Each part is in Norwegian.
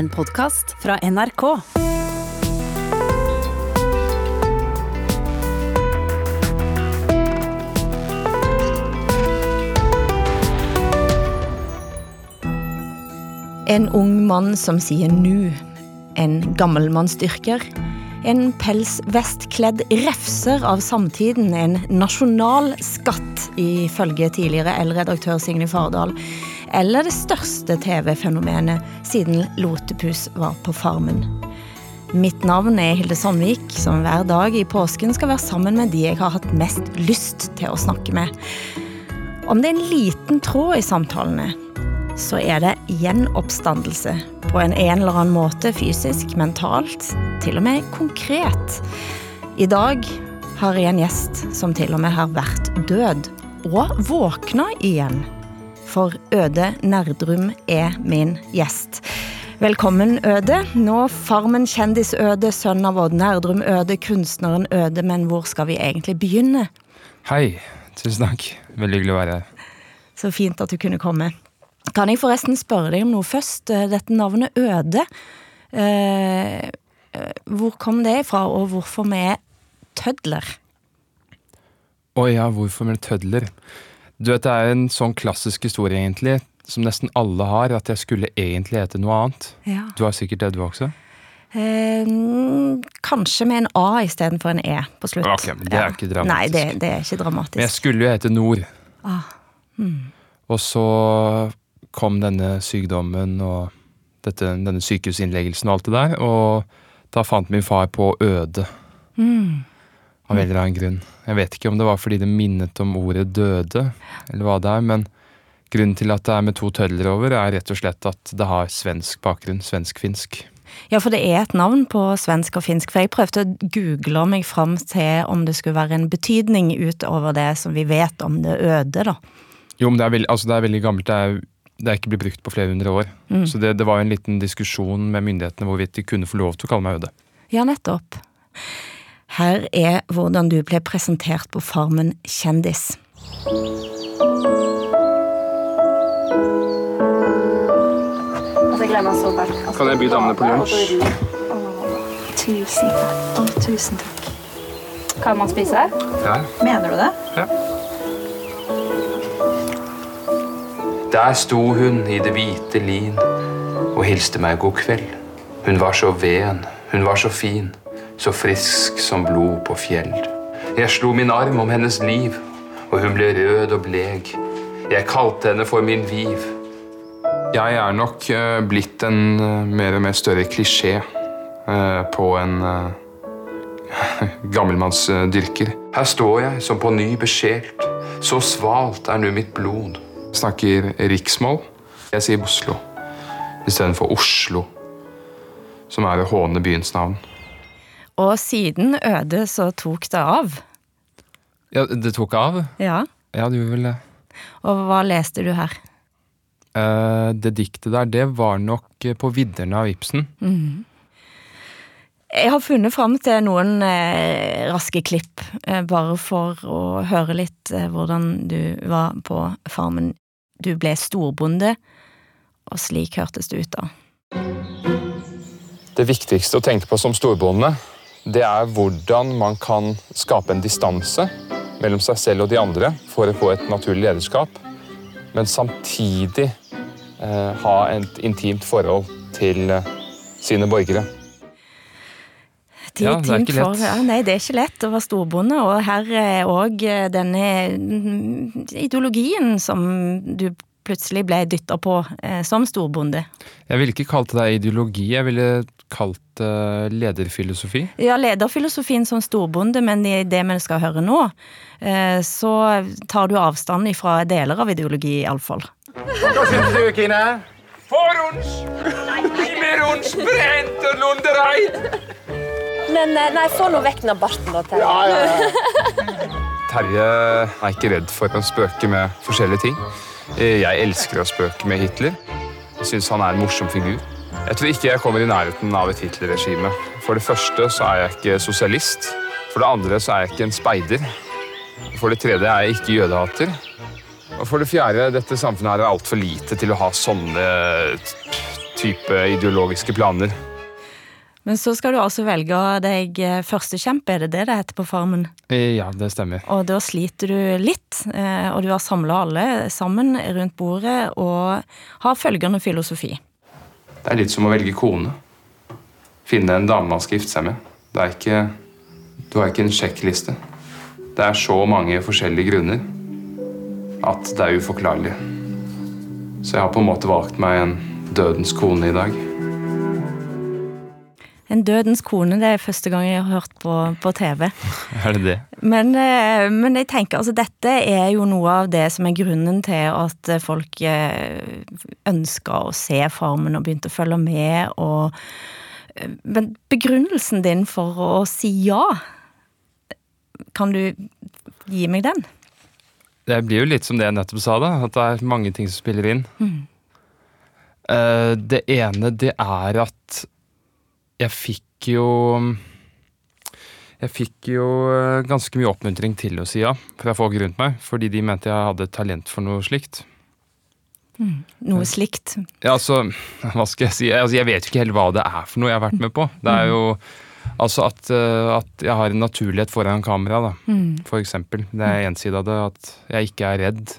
En podkast fra NRK. En ung mann som sier nu. En gammelmannsdyrker. En pelsvestkledd refser av samtiden. En nasjonal skatt, ifølge tidligere L-redaktør Signe Fardal. Eller det største TV-fenomenet siden Lotepus var på Farmen. Mitt navn er Hilde Sandvik, som hver dag i påsken skal være sammen med de jeg har hatt mest lyst til å snakke med. Om det er en liten tråd i samtalene, så er det gjenoppstandelse. På en, eller annen måte, fysisk, mentalt, til og med konkret. I dag har jeg en gjest som til og med har vært død, og våkna igjen. For Øde Nerdrum er min gjest. Velkommen, Øde. Nå Farmen kjendis-Øde, sønn av Odd Nerdrum Øde, kunstneren Øde. Men hvor skal vi egentlig begynne? Hei. Tusen takk. Veldig hyggelig å være her. Så fint at du kunne komme. Kan jeg forresten spørre deg om noe først? Dette navnet Øde. Eh, hvor kom det ifra, og hvorfor med tødler? Å ja, hvorfor med tødler? Du vet, Det er en sånn klassisk historie, egentlig, som nesten alle har, at jeg skulle egentlig hete noe annet. Ja. Du har sikkert det, du også? Eh, kanskje med en A istedenfor en E på slutt. Ok, men det er ikke dramatisk. Nei, det, det er ikke dramatisk. Men jeg skulle jo hete Nord. Ah, Mm. Og så kom denne sykdommen og dette, denne sykehusinnleggelsen og alt det der, og da fant min far på øde. Hmm. Av en eller annen grunn. Jeg vet ikke om det var fordi det minnet om ordet døde, eller hva det er, men grunnen til at det er med to tødler over, er rett og slett at det har svensk bakgrunn. Svensk-finsk. Ja, for det er et navn på svensk og finsk. For jeg prøvde å google meg fram til om det skulle være en betydning utover det som vi vet om det øde, da. Jo, men det er, veld, altså det er veldig gammelt. Det er, det er ikke blitt brukt på flere hundre år. Mm. Så det, det var jo en liten diskusjon med myndighetene hvorvidt de kunne få lov til å kalle meg Øde. Ja, nettopp. Her er hvordan du ble presentert på Farmen kjendis. Altså, Kan jeg by damene på lunsj? Tusen takk. Å, tusen takk. Kan man spise? Ja. Mener du det? Ja. Der sto hun i det hvite lin og hilste meg god kveld. Hun var så ven, hun var så fin, så frisk som blod på fjell. Jeg slo min arm om hennes liv, og hun ble rød og blek. Jeg kalte henne for min viv. Jeg er nok eh, blitt en eh, mer og mer større klisjé eh, på en gammelmannsdyrker. Her står jeg som på ny besjelt, så svalt er nå mitt blod. Snakker riksmål. Jeg sier Oslo istedenfor Oslo, som er å håne byens navn. Og siden Øde så tok det av. Ja, Det tok av? Ja. Ja, det gjorde vel det. Og hva leste du her? Eh, det diktet der, det var nok eh, på vidderne av Ibsen. Jeg har funnet fram til noen eh, raske klipp, eh, bare for å høre litt eh, hvordan du var på farmen. Du ble storbonde, og slik hørtes det ut da. Det viktigste å tenke på som storbonde, det er hvordan man kan skape en distanse mellom seg selv og de andre for å få et naturlig lederskap, men samtidig eh, ha et intimt forhold til eh, sine borgere. De Ja, det er ikke lett. For, ja, nei, det er ikke lett å være storbonde, og her er òg denne mm, ideologien som du plutselig ble dytta på eh, som storbonde. Jeg ville ikke kalt det ideologi, jeg ville kalt det lederfilosofi. Ja, lederfilosofien som storbonde, men i det vi skal høre nå, eh, så tar du avstand fra deler av ideologi, iallfall. Hva syns du, Kine? For Gi mer ons brent og lundereid! Men eh, nei, få nå vekk den barten, da. Terje. Terje er ikke redd for å spøke med forskjellige ting. Eh, Jeg elsker å spøke med Hitler. Jeg syns han er en morsom figur. Jeg tror ikke jeg kommer i nærheten av et Hitler-regime. For det første så er jeg ikke sosialist. For det andre så er jeg ikke en speider. For det tredje er jeg ikke jødehater. Og for det fjerde, dette samfunnet her er altfor lite til å ha sånne type ideologiske planer. Men så skal du altså velge deg førstekjempe, er det det det heter på Farmen? Ja, det stemmer. Og da sliter du litt, eh, og du har samla alle sammen rundt bordet og har følgende filosofi. Det er litt som å velge kone. Finne en dame man skal gifte seg med. Det er ikke, du har ikke en sjekkliste. Det er så mange forskjellige grunner at det er uforklarlig. Så jeg har på en måte valgt meg en dødens kone i dag. En dødens kone, det er første gang jeg har hørt på, på TV. Er det det? Men, eh, men jeg tenker, altså dette er jo noe av det som er grunnen til at folk eh, ønsker å se Farmen og begynte å følge med. Og, eh, men begrunnelsen din for å si ja, kan du gi meg den? Det blir jo litt som det jeg nettopp sa, da. At det er mange ting som spiller inn. Mm. det ene, det er at jeg fikk jo Jeg fikk jo eh, ganske mye oppmuntring til å si ja fra folk rundt meg, fordi de mente jeg hadde talent for noe slikt. Noe slikt. Ja, altså, hva skal jeg si? Altså, jeg vet jo ikke helt hva det er for noe jeg har vært med på. Det er jo altså at, eh, at jeg har en naturlighet foran kamera, da. For eksempel. Det er en side av det. At jeg ikke er redd.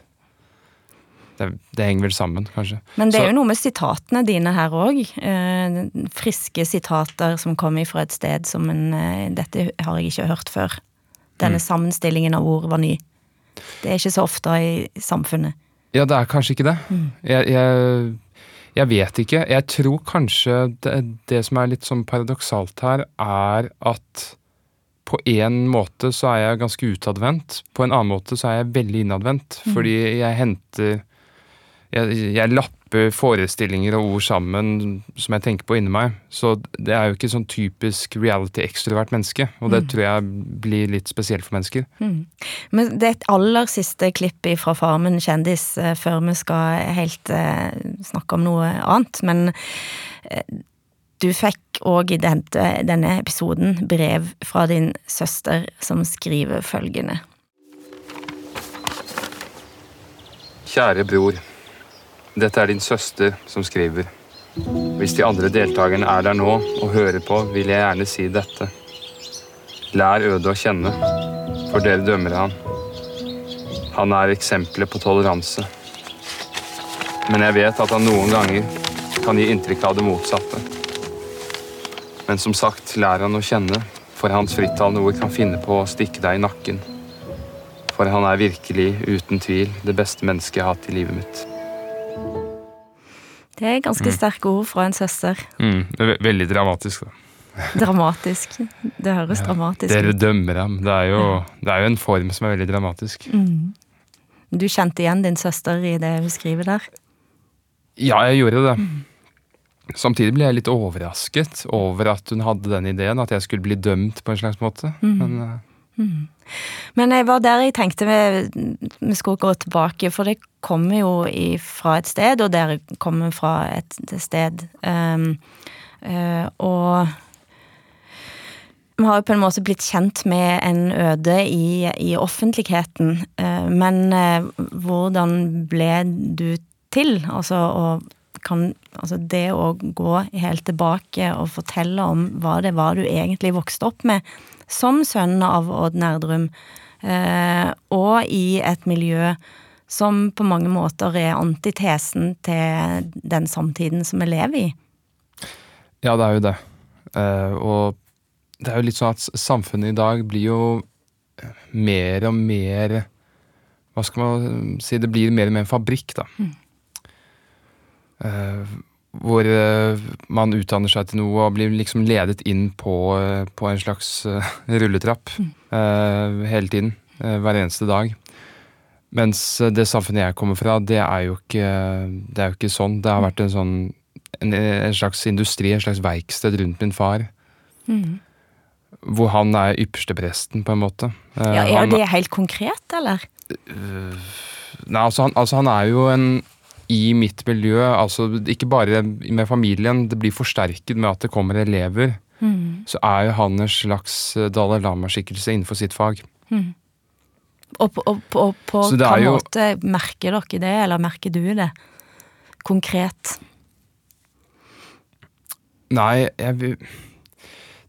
Det, det henger vel sammen, kanskje. Men det er Så- jo noe med sitatene dine her òg. Eh, friske sitater som kommer fra et sted som en eh, Dette har jeg ikke hørt før. Denne Mm. sammenstillingen av ord var ny. Det er ikke så ofte i samfunnet. Ja, det er kanskje ikke det. Jeg, jeg, jeg vet ikke. Jeg tror kanskje det, det som er litt sånn paradoksalt her, er at på en måte så er jeg ganske utadvendt. På en annen måte så er jeg veldig innadvendt. Fordi jeg henter jeg, jeg lapper forestillinger og ord sammen som jeg tenker på inni meg. Så det er jo ikke sånn typisk reality-ekstrovert menneske. Og det tror jeg blir litt spesielt for mennesker. Men det er et aller siste klipp fra Farmen kjendis eh, før vi skal helt eh, snakke om noe annet. Men eh, du fikk òg i denne episoden brev fra din søster som skriver følgende. Kjære bror. Dette er din søster som skriver. Hvis de andre deltakerne er der nå og hører på, vil jeg gjerne si dette. Lær Øde å kjenne, for dere dømmer han. Han er eksempelet på toleranse. Men jeg vet at han noen ganger kan gi inntrykk av det motsatte. Men som sagt, lær han å kjenne, for hans frittalende ord kan finne på å stikke deg i nakken. For han er virkelig, uten tvil, det beste mennesket jeg har hatt i livet mitt. Det er ganske sterke ord fra en søster. Mm, det er veldig dramatisk, da. Dramatisk. Det høres dramatisk Dere ut. dømmer ham. Det er, jo, det er jo en form som er veldig dramatisk. Du kjente igjen din søster i det hun skriver der? Ja, jeg gjorde det. Samtidig ble jeg litt overrasket over at hun hadde den ideen, at jeg skulle bli dømt på en slags måte. Men Men jeg var der jeg tenkte vi, vi skulle gå tilbake, for det kommer jo fra et sted, og dere kommer fra et sted. Um, uh, og vi har jo på en måte blitt kjent med en øde i, i offentligheten, Uh, men uh, hvordan ble du til? Altså, og kan, altså det å gå helt tilbake og fortelle om hva det var du egentlig vokste opp med, som sønn av Odd Nerdrum, eh, og i et miljø som på mange måter er antitesen til den samtiden som vi lever i. ja, det er jo det. Eh, og det er jo litt sånn at samfunnet i dag blir jo mer og mer Hva skal man si? Det blir mer og mer en fabrikk, da. Eh, hvor eh, man utdanner seg til noe og blir liksom ledet inn på, eh, på en slags eh, rulletrapp eh, hele tiden. hver eneste dag. Mens det samfunnet jeg kommer fra, det er jo ikke, det er jo ikke sånn. Det har vært en sånn en, en slags industri, en slags verksted rundt min far. Hvor han er ypperstepresten, på en måte. Ja, han- er det helt konkret, eller? Nei, altså han, altså han er jo en i mitt miljø, altså ikke bare med familien, det blir forsterket med at det kommer elever. Så er jo han en slags eh, Dalai Lama-skikkelse innenfor sitt fag. Og på, og på, og på hvilken jo- måte merker dere det, eller merker du det? Konkret. Nei, jeg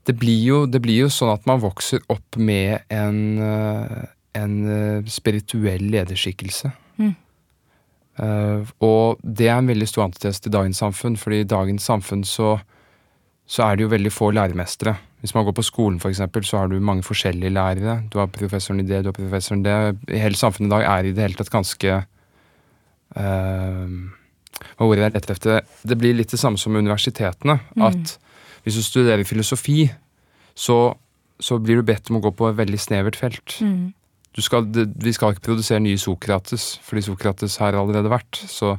det blir, jo, det blir jo sånn at man vokser opp med en, eh, en eh, spirituell lederskikkelse. Mm. Uh, og det er en veldig stor antitest til dagens samfunn, fordi i dagens samfunn så, så er det jo veldig få læremestere. Hvis man går på skolen, eksempel, så har du mange forskjellige lærere. Du har professoren i det, du har professoren i det. Hele samfunnet i dag er i det hele tatt ganske uh, Hva ordet er rett etter? Det blir litt det samme som universitetene. Mm. At hvis du studerer filosofi, så, så blir du bedt om å gå på et veldig snevert felt. Mm. Skal, vi skal ikke produsere nye Sokrates, fordi Sokrates har allerede vært. Så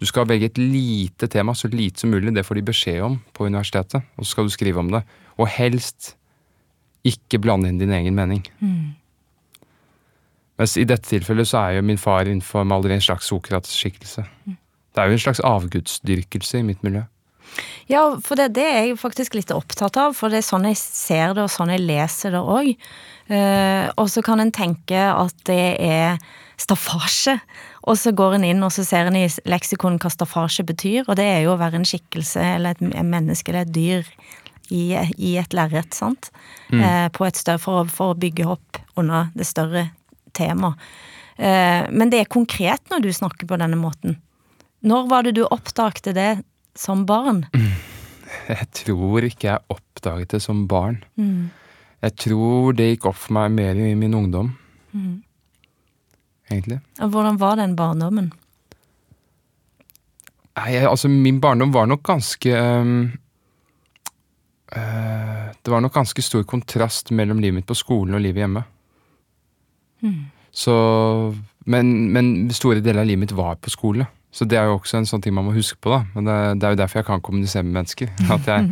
du skal velge et lite tema, så lite som mulig. Det får de beskjed om på universitetet, og så skal du skrive om det. Og helst ikke blande inn din egen mening. Mm. Mens i dette tilfellet så er jo min far innenfor maleri en slags Sokrates-skikkelse. Det er jo en slags avgudsdyrkelse i mitt miljø. Ja, for det, det, er jeg faktisk litt opptatt av, for det er sånn jeg ser det, og sånn jeg leser det òg. Uh, og så kan en tenke at det er staffasje, og så går en inn og så ser en i leksikon hva staffasje betyr, og det er jo å være en skikkelse eller et menneske eller et dyr i, i et lerret, sant. Mm. Uh, på et større, for, for, å bygge opp under det større temaet. Uh, men det er konkret når du snakker på denne måten. Når var det du oppdagte det som barn? Jeg tror ikke jeg oppdaget det som barn. Mm. Jeg tror det gikk opp for meg mer i min ungdom. Mm. Egentlig. Og hvordan var den barndommen? Nei, altså min barndom var nok ganske uh, Det var nok ganske stor kontrast mellom livet mitt på skolen og livet hjemme. Mm. Så men, men store deler av livet mitt var på skole. Så det er jo også en sånn ting man må huske på, da. Men det, det er jo derfor jeg kan kommunisere med mennesker. At jeg,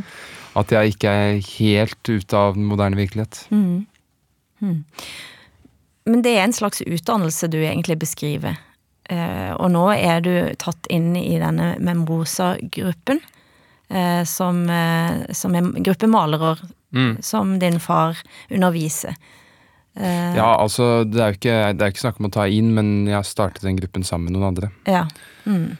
at jeg ikke er helt ute av den moderne virkelighet. Mm. Mm. Men det er en slags utdannelse du egentlig beskriver. Eh, og nå er du tatt inn i denne Memrosa-gruppen. Eh, som, eh, som er gruppe malere mm. som din far underviser. Eh, ja, altså, det er jo ikke, det er ikke snakk om å ta inn, men jeg har startet den gruppen sammen med noen andre. Ja. Mm.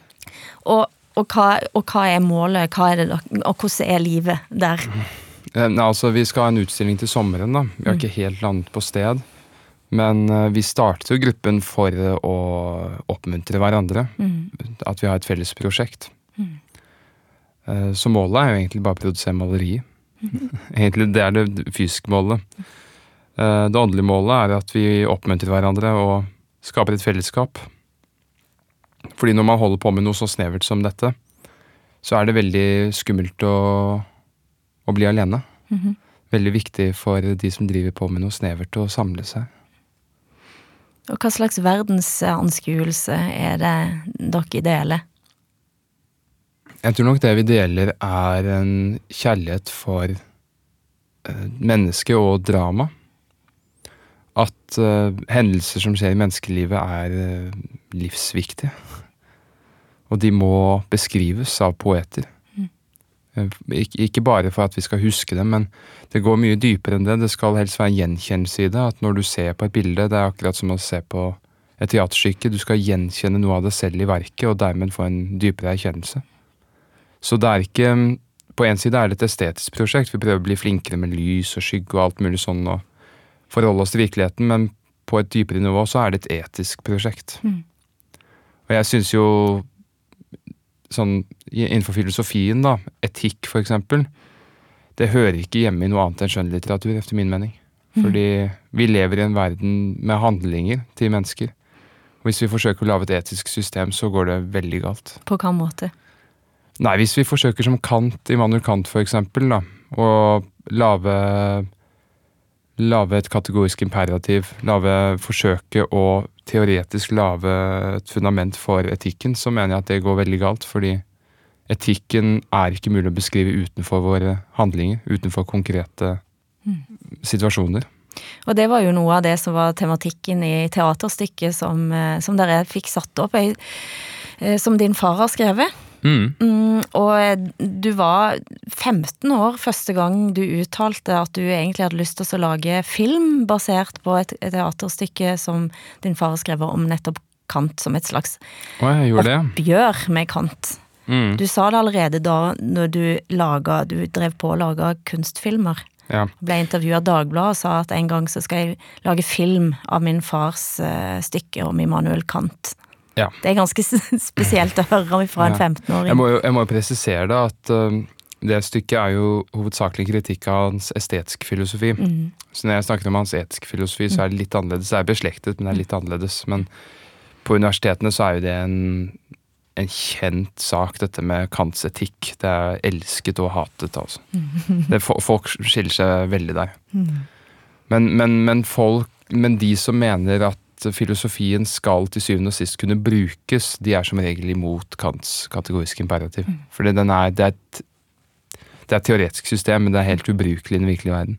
Og, og, hva, og, hva, er målet, hva er det, og hvordan er livet der? Eh, nei, altså, Vi skal ha en utstilling til sommeren. da. Vi har mm. ikke helt landet på sted. Men uh, vi startet jo gruppen for å oppmuntre hverandre. Mm. At vi har et felles prosjekt. Mm. Så målet er jo egentlig bare å produsere malerier. Mm. egentlig det er det fysiske målet. Det åndelige målet er at vi oppmuntrer hverandre og skaper et fellesskap. Fordi når man holder på med noe så snevert som dette, så er det veldig skummelt å, å bli alene. Mm -hmm. Veldig viktig for de som driver på med noe snevert, å samle seg. Og hva slags verdensanskuelse er det dere deler? Jeg tror nok det vi deler, er en kjærlighet for mennesket menneske og drama. At uh, hendelser som skjer i menneskelivet, er uh, livsviktige. Og de må beskrives av poeter. Mm. Ik ikke bare for at vi skal huske dem, men det går mye dypere enn det. Det skal helst være en gjenkjennelse i det. At når du ser på et bilde, det er akkurat som å se på et teaterstykke. Du skal gjenkjenne noe av det selv i verket, og dermed få en dypere erkjennelse. Så det er ikke På en side er det et estetisk prosjekt. Vi prøver å bli flinkere med lys og skygge og alt mulig sånn, og forholde oss til virkeligheten, men på et dypere nivå så er det et etisk prosjekt. Mm. Og jeg syns jo sånn innenfor filosofien, da, etikk for eksempel, det hører ikke hjemme i noe annet enn skjønnlitteratur, etter min mening. Mm. Fordi vi lever i en verden med handlinger til mennesker. Og hvis vi forsøker å lage et etisk system, så går det veldig galt. På hvilken måte? Nei, hvis vi forsøker som Kant, Immanuel Kant for eksempel, da, å lage lage et kategorisk imperativ, lage forsøke å teoretisk lage et fundament for etikken, så mener jeg at det går veldig galt. Fordi etikken er ikke mulig å beskrive utenfor våre handlinger, utenfor konkrete mm. situasjoner. Og det var jo noe av det som var tematikken i teaterstykket som, eh, som dere fikk satt opp, eh, som din far har skrevet. Mm. Mm, og du var 15 år første gang du uttalte at du egentlig hadde lyst til å lage film basert på et, teaterstykke som din far har skrevet om nettopp Kant, som et slags oh, oppgjør med Kant. Mm. Du sa det allerede da når du laget, Du drev på å lage kunstfilmer. Ja. Ble intervjua av Dagbladet og sa at en gang så skal jeg lage film av min fars uh, stykke om Immanuel Kant. Ja. Det er ganske spesielt å høre fra en Ja. 15-åring. Jeg må jo jeg må presisere det at uh, det stykket er jo hovedsakelig kritikk av hans estetiske filosofi. Mm. Så når jeg snakker om hans etiske filosofi, så er det litt annerledes. Det er beslektet, men det er litt annerledes. Men på universitetene så er jo det en, en kjent sak, dette med Kants etikk. Det er elsket og hatet, altså. Det, folk skiller seg veldig der. Men, men, men folk Men de som mener at filosofien skal til syvende og sist kunne brukes, de er som regel imot Kants kategoriske imperativ. Mm. den er, det, er et, det er et teoretisk system, men det er helt ubrukelig i den virkelige verden.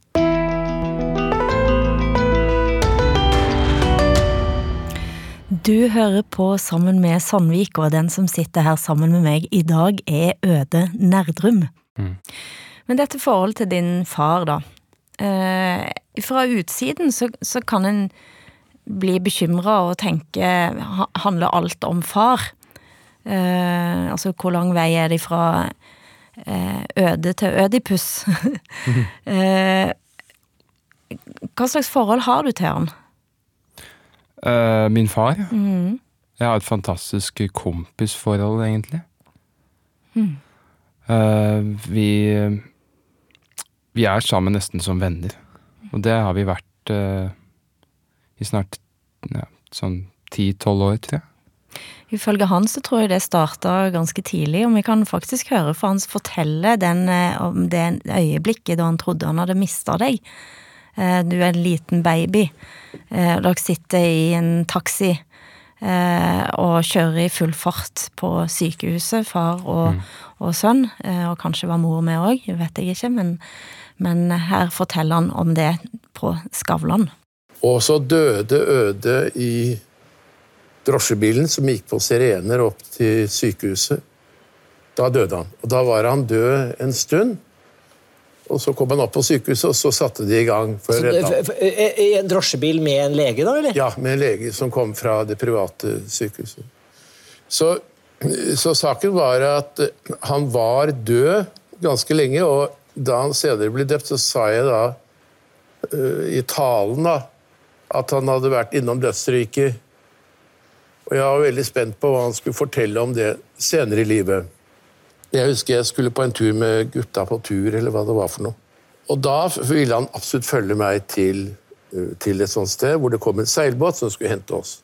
Du hører på Sammen med Sandvik, og den som sitter her sammen med meg i dag, er Øde Nerdrum. Mm. Men dette forholdet til din far, da. Eh, fra utsiden så, så kan en bli bekymra og tenke Handler alt om far? Eh, altså, hvor lang vei er det fra eh, Øde til Ødipus? eh, hva slags forhold har du til han? Eh, min far Mm. Jeg har et fantastisk kompisforhold, egentlig. Eh, vi Vi er sammen nesten som venner. Og det har vi vært eh, i snart ja, sånn ti-tolv år, tror jeg. Ifølge han så tror jeg det starta ganske tidlig, og vi kan faktisk høre for han fortelle den, eh, om det øyeblikket da han trodde han hadde mista deg. Eh, Du er en liten baby. og Dere sitter i en taxi eh, og kjører i full fart på sykehuset, far og, og sønn. eh, Og kanskje var mor med òg, vet jeg ikke, men, men her forteller han om det på Skavlan. Og så døde Øde i drosjebilen som gikk på sirener opp til sykehuset. Da døde han. Og da var han død en stund. Og så kom han opp på sykehuset, og så satte de i gang for Så, redde ham. I en drosjebil med en lege, da? eller? Ja, med en lege som kom fra det private sykehuset. Så, så saken var at han var død ganske lenge, og da han senere ble døpt, så sa jeg da eh, i talen da, at han hadde vært innom dødsriket. Og jeg var veldig spent på hva han skulle fortelle om det senere i livet. Jeg husker jeg skulle på en tur med gutta på tur, eller hva det var for noe. Og da ville han absolutt følge meg til, eh, til et sånt sted hvor det kom en seilbåt som skulle hente oss.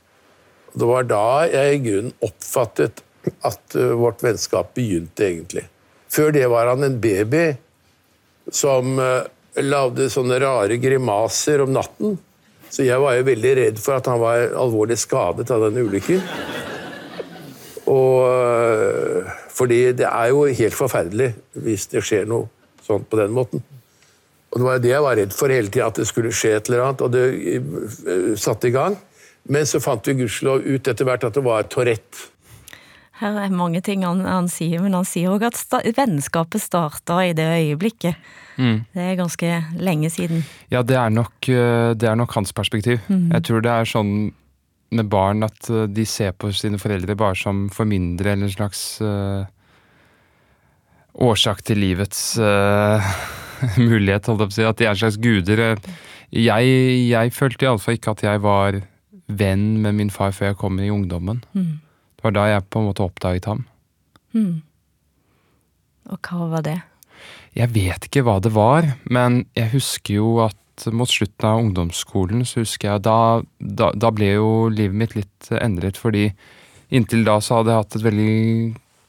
Og det var da jeg i grunnen oppfattet at eh, vårt vennskap begynte, egentlig. Før det var han en baby som uh, lagde sånne rare grimaser om natten. Så jeg var jo veldig redd for at han var alvorlig skadet av den ulykken. Og fordi det er jo helt forferdelig hvis det skjer noe sånt på den måten. Og det var det jeg var redd for hele tida, at det skulle skje et eller annet. Og det øh, satte i gang. Men så fant vi gudskjelov ut etter hvert at det var Tourette. Her er mange ting han, han sier, men han sier òg at sta vennskapet starta i det øyeblikket. Det er ganske lenge siden. Ja, det er nok, eh, det er nok hans perspektiv. Jeg tror det er sånn med barn at eh, de ser på sine foreldre bare som formyndere eller en slags uh, årsak til livets uh, mulighet, holdt jeg på å si. At de er en slags guder. Jeg, jeg følte iallfall ikke at jeg var venn med min far før jeg kom i ungdommen. Det var da jeg på en måte oppdaget ham. Og hva var det? Jeg vet ikke hva det var, men jeg husker jo at mot slutten av ungdomsskolen, så husker jeg da, da, da ble jo livet mitt litt endret, fordi inntil da så hadde jeg hatt et veldig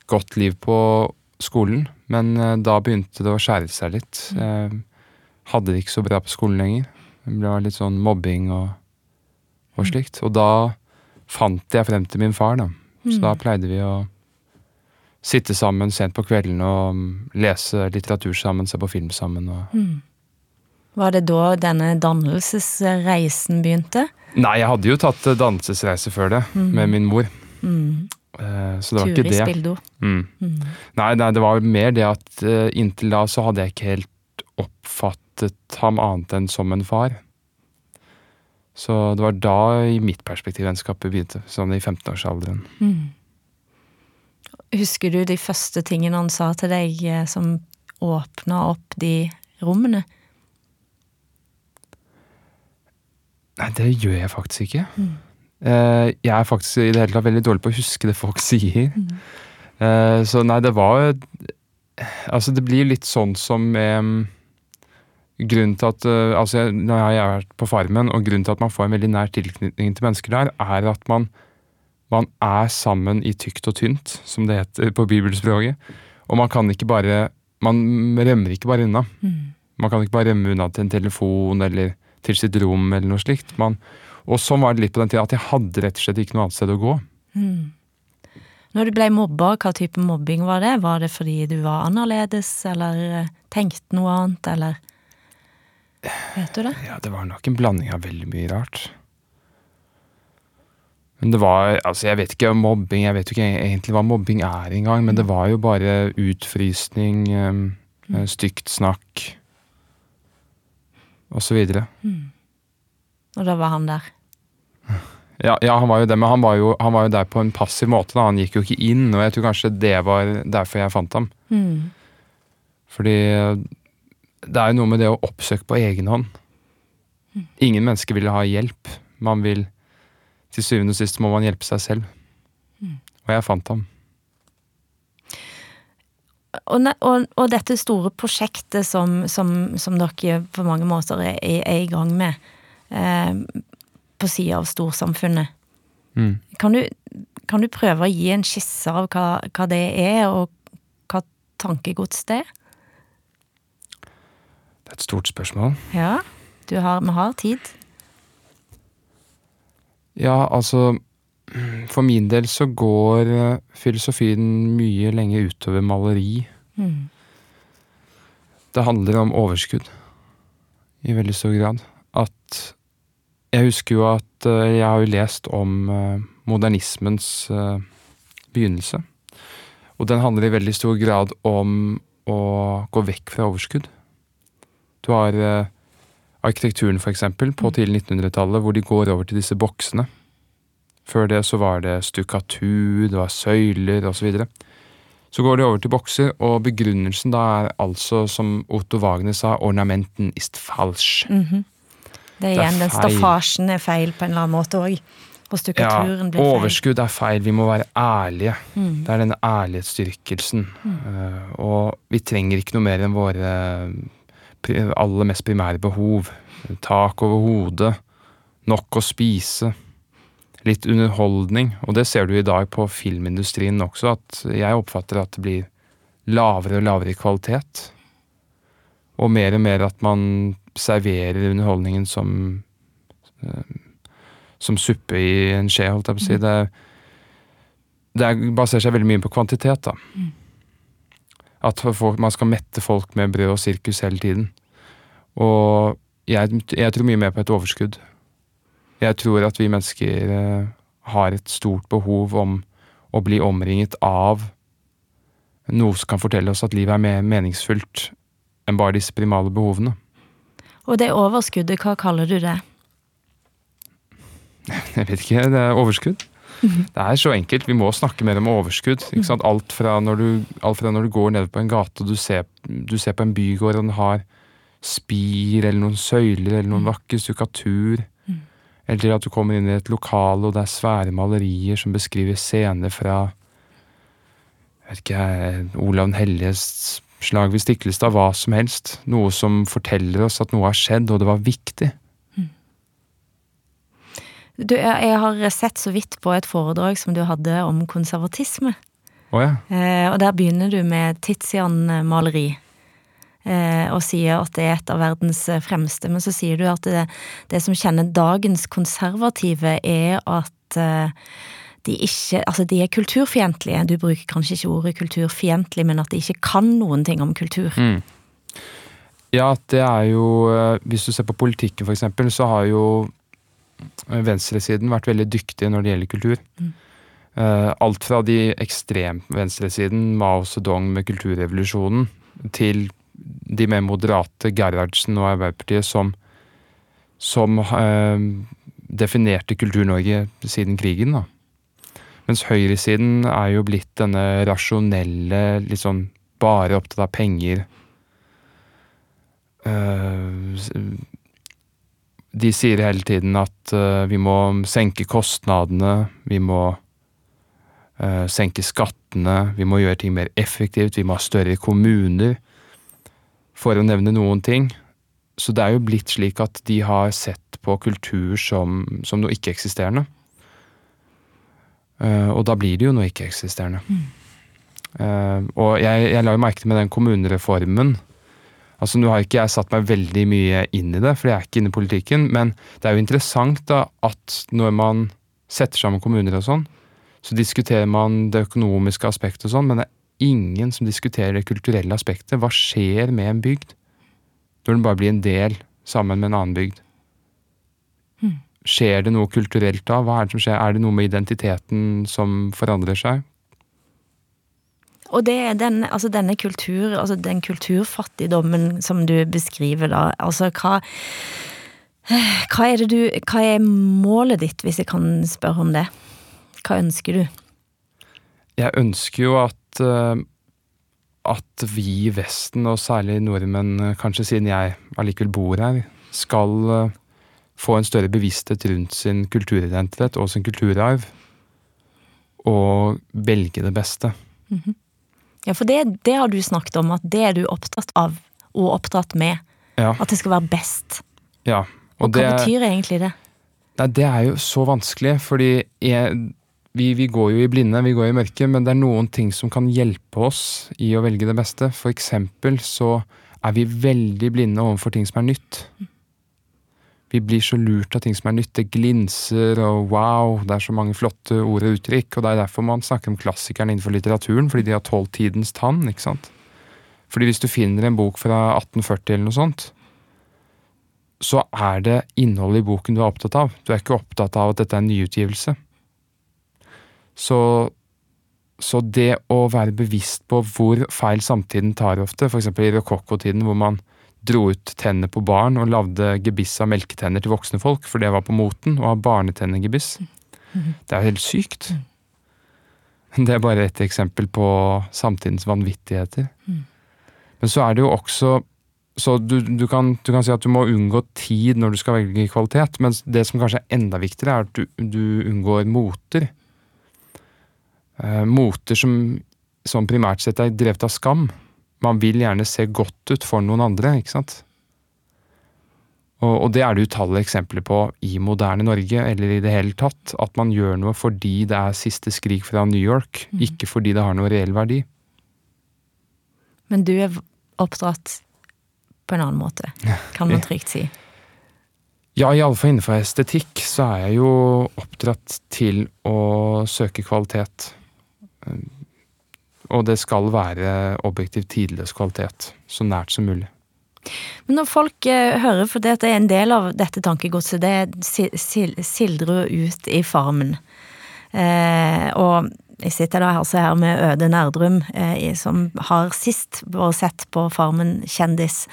godt liv på skolen, men eh, da begynte det å skjære seg litt. Jeg hadde det ikke så bra på skolen lenger. Det ble litt sånn mobbing og, og slikt. Og da fant jeg frem til min far, da. Så da pleide vi å sitte sammen sent på kvelden og mm, lese litteratur sammen, se på film sammen. Og... Var det da denne dannelsesreisen begynte? Nei, jeg hadde jo tatt eh, dannelsesreise før det, med min mor. Mm. Så det var ikke det. Bildo. Mm. Nei, nei, det var mer det at eh, inntil da så hadde jeg ikke helt oppfattet ham annet enn som en far. Så det var da, i mitt perspektiv, vennskapet begynte. Sånn i 15-årsalderen. Husker du de første tingene han sa til deg eh, som åpna opp de rommene? Nei, det gjør jeg faktisk ikke. Mm. jeg er faktisk i det hele tatt veldig dårlig på å huske det folk sier. Mm. så nei, det var Altså, det blir litt sånn som mm, Grunnen til at altså, Når jeg- har vært på Farmen, og grunnen til at man får en veldig nær tilknytning til mennesker der, er at man, man er sammen i tykt og tynt, som det heter på bibelspråket. Og man kan ikke bare Man rømmer ikke bare unna. Man kan ikke bare rømme unna til en telefon eller til sitt rom eller noe slikt. Man, og sånn var det litt på den tida, at jeg hadde rett og slett ikke noe annet sted å gå. Når du ble mobba, hva type mobbing var det? Var det fordi du var annerledes, eller eh, tenkte noe annet, eller Vet du det? Ja, det var nok en blanding av veldig mye rart. Men det var Altså, jeg vet ikke om mobbing, jeg vet jo ikke egentlig hva mobbing er engang, men det var jo bare utfrysning, um, stygt snakk og så videre. Og da var han der. Ja, ja, han var jo det, men han var jo, han var jo der på en passiv måte. da, Han gikk jo ikke inn, og jeg tror kanskje det var derfor jeg fant ham. Mm. Fordi det er jo noe med det å oppsøke på egen hånd. Ingen mennesker vil ha hjelp. Man vil Til syvende og sist må man hjelpe seg selv. Og jeg fant ham. Og, og, og dette store prosjektet som, som, som dere på mange måter er, er i gang med, eh, på sida av storsamfunnet, Mm. kan, du, kan du prøve å gi en skisse av hva, hva det er, og hva tankegods det er? Det er et stort spørsmål. Ja, du har, vi har tid. Ja, altså For min del så går eh, filosofien mye lenger utover maleri. Mm. Det handler om overskudd i veldig stor grad. At Jeg husker jo at eh, jeg har jo lest om eh, modernismens begynnelse. Og den handler i veldig stor grad om å gå vekk fra overskudd. Du har arkitekturen, eksempel, på tidlig 1900-tallet, hvor de går over til disse boksene. Før det så var det stukkatur, det var søyler osv. Så, videre. så går de over til bokser, og begrunnelsen da er altså, som Otto Wagner sa, ornamenten ist falsch. Det er Det er igjen den feil. staffasjen er feil på en eller annen måte òg. Og Ja, blir feil. Mm. overskudd er feil. Vi må være ærlige. Det er denne ærlighetsstyrkelsen. Mm. Uh, og vi trenger ikke noe mer enn våre aller mest primære behov. Tak over hodet, nok å spise, litt underholdning. Og det ser du i dag på filmindustrien også, at jeg oppfatter at det blir lavere og lavere i kvalitet. Og mer og mer at man serverer underholdningen som som suppe i en skje, holdt jeg på å si. Det, det er, baserer seg veldig mye på kvantitet, da. At folk, man skal mette folk med brød og sirkus hele tiden. Og jeg, jeg tror mye mer på et overskudd. Jeg tror at vi mennesker eh, har et stort behov om å bli omringet av noe som kan fortelle oss at livet er mer meningsfullt enn bare disse primale behovene. Og det overskuddet, hva kaller du det? Jeg vet ikke, det er overskudd. Det er så enkelt. Vi må snakke mer om overskudd. Alt, fra du, alt fra når du går nede på en gate og du ser, du ser på en bygård og den har spir eller noen søyler eller noen vakker stukkatur. Eller at du kommer inn i et lokale og det er svære malerier som beskriver scener fra vet ikke, Olav den helliges slag ved Stiklestad, hva som helst. Noe som forteller oss at noe har skjedd, og det var viktig. Du, jeg har sett så vidt på et foredrag som du hadde om konservatisme. Oh, ja. Eh, og der begynner du med Tizian-maleri. Eh, og sier at det er et av verdens fremste. Men så sier du at det, det som kjenner dagens konservative, er at eh, de ikke Altså, de er kulturfiendtlige. Du bruker kanskje ikke ordet kulturfiendtlig, men at de ikke kan noen ting om kultur. Ja, det er jo eh, Hvis du ser på politikken, eksempel, så har jo venstresiden vært veldig dyktige når det gjelder kultur. Eh, Alt fra de ekstremvenstresiden, Mao Zedong med kulturrevolusjonen, til de mer moderate Gerhardsen og Arbeiderpartiet som, som eh, definerte Kultur-Norge siden krigen. da. Mens høyresiden er jo blitt denne rasjonelle, sånn bare opptatt av penger. Eh, de sier hele tiden at uh, vi må senke kostnadene, vi må uh, senke skattene, vi må gjøre ting mer effektivt, vi må ha større kommuner, for å nevne noen ting. Så det er jo blitt slik at de har sett på kultur som, som noe ikke-eksisterende. og da blir det jo noe ikke-eksisterende. Mm. og jeg, jeg la jo merke til med den kommunereformen Altså Nå har ikke jeg satt meg veldig mye inn i det, for jeg er ikke inne i politikken, men det er jo interessant da at når man setter sammen kommuner og sånn, så diskuterer man det økonomiske aspektet og sånn, men det er ingen som diskuterer det kulturelle aspektet. Hva skjer med en bygd når den bare blir en del sammen med en annen bygd? Hmm. Skjer det noe kulturelt da? Hva er det som skjer? Er det noe med identiteten som forandrer seg? Og det er den, altså denne kultur, altså den kulturfattigdommen som du beskriver da, altså hva hva er, du, hva er målet ditt, hvis jeg kan spørre om det? Hva ønsker du? Jeg ønsker jo at, eh, at vi i Vesten, og særlig nordmenn, eh, kanskje siden jeg allikevel bor her, skal eh, få en større bevissthet rundt sin kulturidentitet og sin kulturarv. Og velge det beste. Mm -hmm. Ja, for det, det, har du snakket om, at det er du opptatt av og opptatt med. Ja. At det skal være best. Ja. Og, og hva det, betyr egentlig det? Nei, Det er jo så vanskelig, fordi jeg, vi, vi, går jo i blinde, vi går i mørket, men det er noen ting som kan hjelpe oss i å velge det beste. For eksempel så er vi veldig blinde overfor ting som er nytt. Mm. Vi blir så lurt av ting som er nytt. Det glinser og wow, det er så mange flotte ord og uttrykk. Og det er derfor man snakker om klassikerne innenfor litteraturen, fordi de har tålt tidens tann. ikke sant? Fordi hvis du finner en bok fra 1840 eller noe sånt, så er det innholdet i boken du er opptatt av. Du er ikke opptatt av at dette er en nyutgivelse. Så, så det å være bevisst på hvor feil samtiden tar ofte, f.eks. i rokokkotiden hvor man dro ut tennene på barn og lagde gebiss av melketenner til voksne folk, for det var på moten, å ha barnetennegebiss. Det er helt sykt. Det er bare ett eksempel på samtidens vanvittigheter. Men så er det jo også så du, du, kan, du, kan, si at du må unngå tid når du skal velge kvalitet, men det som kanskje er enda viktigere, er at du, du unngår moter. Eh, moter som, som primært sett er drevet av skam man vil gjerne se godt ut for noen andre, ikke sant? Og, og det er det utallige eksempler på i moderne Norge, eller i det hele tatt. At man gjør noe fordi det er siste skrik fra New York, mm. ikke fordi det har noe reell verdi. Men du er oppdratt på en annen måte, kan man trygt si. Ja, iallfall innenfor estetikk så er jeg jo oppdratt til å søke kvalitet. Og det skal være objektivt tidløs kvalitet. Så nært som mulig. Men når folk eh, hører, for det er en del av dette tankegodset, det sildrer ut i Farmen. Eh, og jeg sitter da altså her med Øde Nerdrum, eh, som har sist vært sett på Farmen kjendis.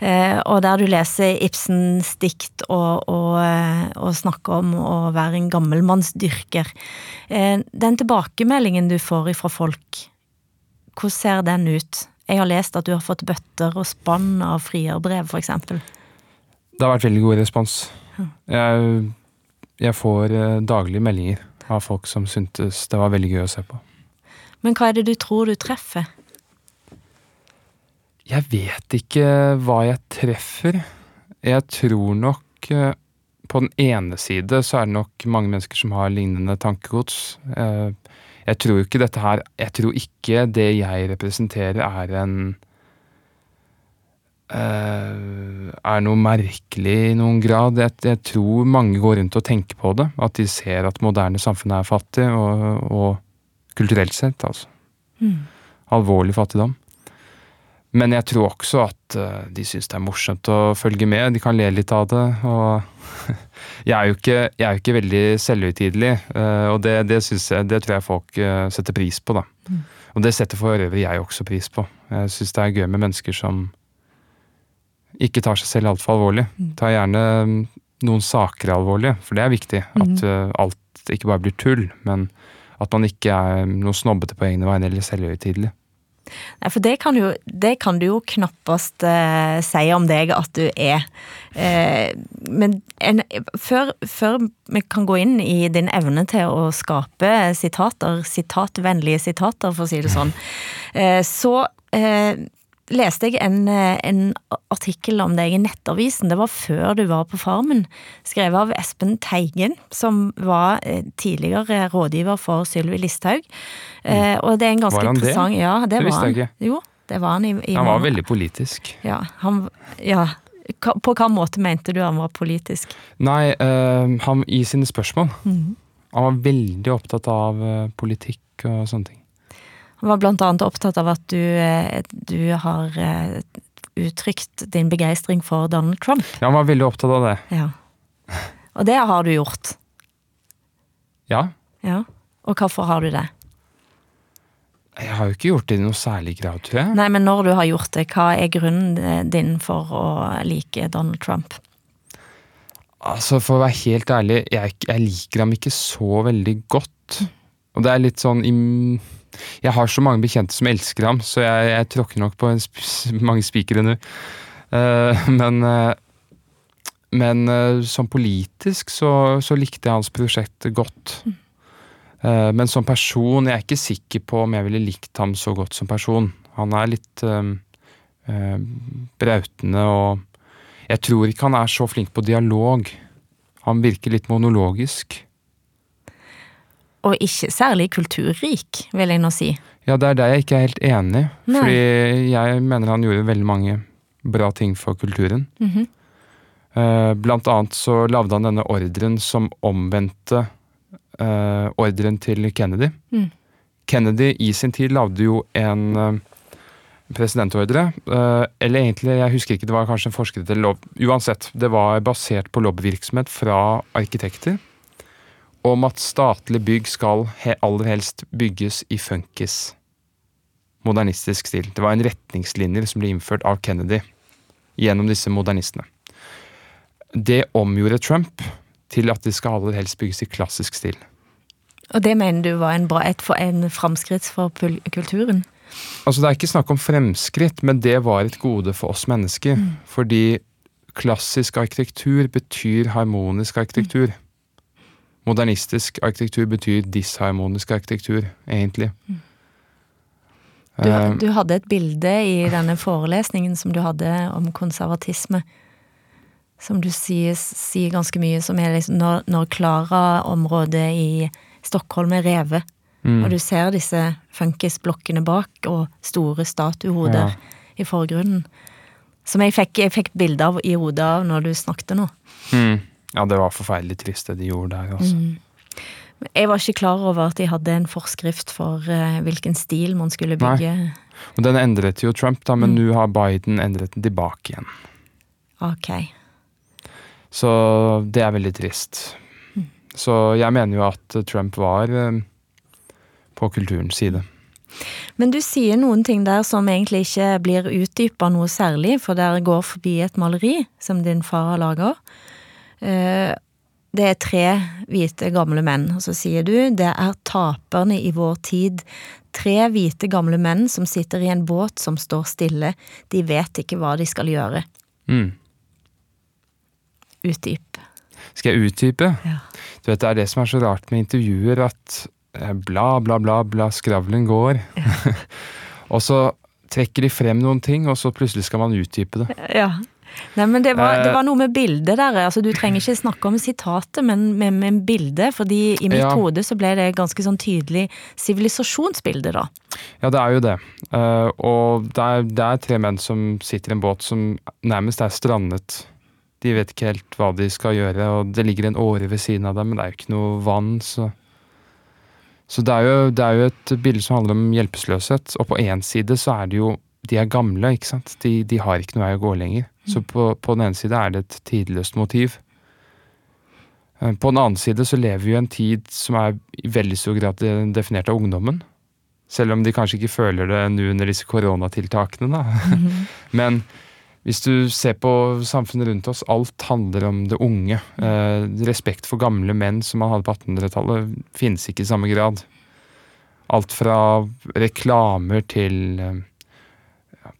Eh, og der du leser Ibsens dikt og, og, eh, og, snakker om å være en gammelmannsdyrker. Eh, den tilbakemeldingen du får ifra folk hvordan ser den ut? Jeg har lest at du har fått bøtter og spann av frierbrev, f.eks. Det har vært veldig god respons. Jeg, jeg får eh, daglige meldinger av folk som syntes det var veldig gøy å se på. Men hva er det du tror du treffer? Jeg vet ikke hva jeg treffer. Jeg tror nok eh, På den ene side så er det nok mange mennesker som har lignende tankegods. Eh, jeg tror ikke dette her Jeg tror ikke det jeg representerer, er en uh, Er noe merkelig i noen grad. Jeg, jeg, tror mange går rundt og tenker på det. At de ser at moderne samfunn er fattig, og, og kulturelt sett, altså. Mm. Alvorlig fattigdom. Men jeg tror også at uh, de syns det er morsomt å følge med. De kan le litt av det. Og jeg er jo ikke, jeg er ikke veldig selvhøytidelig, uh, og det, det, jeg, det, tror jeg folk uh, setter pris på, da. Mm. Og det setter for øvrig jeg også pris på. Jeg syns det er gøy med mennesker som ikke tar seg selv altfor alvorlig. Mm. Tar gjerne noen saker alvorlig, for det er viktig. At mm. alt ikke bare blir tull, men at man ikke er noe snobbete på egne vegne eller selvhøytidelig. Nei, for det kan, jo, det kan du jo knappast eh, si om deg at du er. Eh, men en, før, før, vi kan gå inn i din evne til å skape sitater, sitatvennlige sitater, for å si det sånn, eh, så eh, leste jeg en, en, artikkel om deg i Nettavisen. Det var før du var på Farmen. Skrevet av Espen Teigen, som var eh, tidligere rådgiver for Sylvi Listhaug. Mm. Og det er en ganske var han interessant det? Ja, det, det var visste jeg ikke. Jo, det var han i, i Han var veldig politisk. Ja, han, ja. På hva måte mente du han var politisk? Nei, uh, han i sine spørsmål. Mm. Han var veldig opptatt av politikk og sånne ting. Han var blant annet opptatt av at du, eh, du har uttrykt din begeistring for Donald Trump. Ja, han var veldig opptatt av det. Ja. Og det har du gjort. Ja. Ja. Og hvorfor har du det? Jeg har jo ikke gjort det i noe særlig grad, tror jeg. Nei, men når du har gjort det, hva er grunnen din for å like Donald Trump? Altså, For å være helt ærlig, jeg, jeg liker ham ikke så veldig godt. Og det er litt sånn Jeg har så mange bekjente som elsker ham, så jeg, jeg tråkker nok på sp mange spikere nå. Uh, men uh, men uh, som politisk så, så, likte jeg hans prosjekt godt. Mm. men som person jeg er ikke sikker på om jeg ville likt ham så godt som person. Han er litt brautende og Jeg tror ikke han er så flink på dialog. Han virker litt monologisk. Og ikke særlig kulturrik, vil jeg nå si. Ja, det er der jeg ikke er helt enig. Nei. Fordi jeg mener han gjorde veldig mange bra ting for kulturen. Mm -hmm. Blant annet så lagde han denne ordren som omvendte uh, ordren til Kennedy. Mm. Kennedy i sin tid lagde jo en uh, presidentordre. Eller egentlig, jeg husker ikke, det var kanskje en forsker til lov. Uansett, det var basert på lobbyvirksomhet fra arkitekter om at statlige bygg skal aller helst bygges i funkis. Modernistisk stil. Det var en retningslinjer som ble innført av Kennedy gjennom disse modernistene. Det omgjorde Trump til at de skal aller helst bygges i klassisk stil. Og det mener du var en, bra, et, en framskritt for kulturen? Altså Det er ikke snakk om fremskritt, men det var et gode for oss mennesker. Mm. Fordi klassisk arkitektur betyr harmonisk arkitektur. Mm. Modernistisk arkitektur betyr disharmonisk arkitektur, egentlig. Mm. Du, eh, du, hadde et bilde i denne forelesningen som du hadde om konservatisme, som du sier, sier ganske mye, som er liksom når, når Klara-området i Stockholm er revet, mm. og du ser disse funkisblokkene bak, og store statuehoder ja. i forgrunnen. Som jeg fikk, jeg fikk bilde av i hodet av når du snakket nå. Mm. Ja, det var forferdelig trist det de gjorde der, altså. Mm. Jeg var ikke klar over at de hadde en forskrift for uh, hvilken stil man skulle bygge. Nei. Og den endret jo Trump, da, men mm. nå har Biden endret den tilbake igjen. Ok. Så det er veldig trist. Mm. Så jeg mener jo at Trump var uh, på kulturens side. Men du sier noen ting der som egentlig ikke blir utdypa noe særlig, for der går forbi et maleri som din far har laga. Eh, det er tre hvite, gamle menn, og så sier du det er taperne i vår tid. Tre hvite, gamle menn som sitter i en båt som står stille. De vet ikke hva de skal gjøre. Mm. Utdyp. Skal jeg utdype? Ja. Du vet, Det er det som er så rart med intervjuer, at eh, bla, bla, bla, bla, skravlen går. Ja. og så trekker de frem noen ting, og så plutselig skal man utdype det. Ja, Nei, men det var, det var, noe med bildet der. altså Du trenger ikke snakke om sitatet, men med, med bildet. fordi i mitt ja. hode så ble det ganske sånn tydelig sivilisasjonsbilde, da. Ja, det er jo det. Uh, og det er, det er, tre menn som sitter i en båt som nærmest er strandet. De vet ikke helt hva de skal gjøre, og det ligger en åre ved siden av dem, men det er jo ikke noe vann, så Så det er jo, det er jo et bilde som handler om hjelpeløshet, og på én side så er det jo De er gamle, ikke sant. De, de har ikke noe vei å gå lenger. Så på, på, den ene side er det et tidløst motiv. Eh, på den annen side så lever vi i en tid som er i veldig stor grad definert av ungdommen. Selv om de kanskje ikke føler det nå under disse koronatiltakene, da. Mm -hmm. Men hvis du ser på samfunnet rundt oss, alt handler om det unge. Eh, respekt for gamle menn som man hadde på 1800-tallet, finnes ikke i samme grad. alt fra reklamer til eh,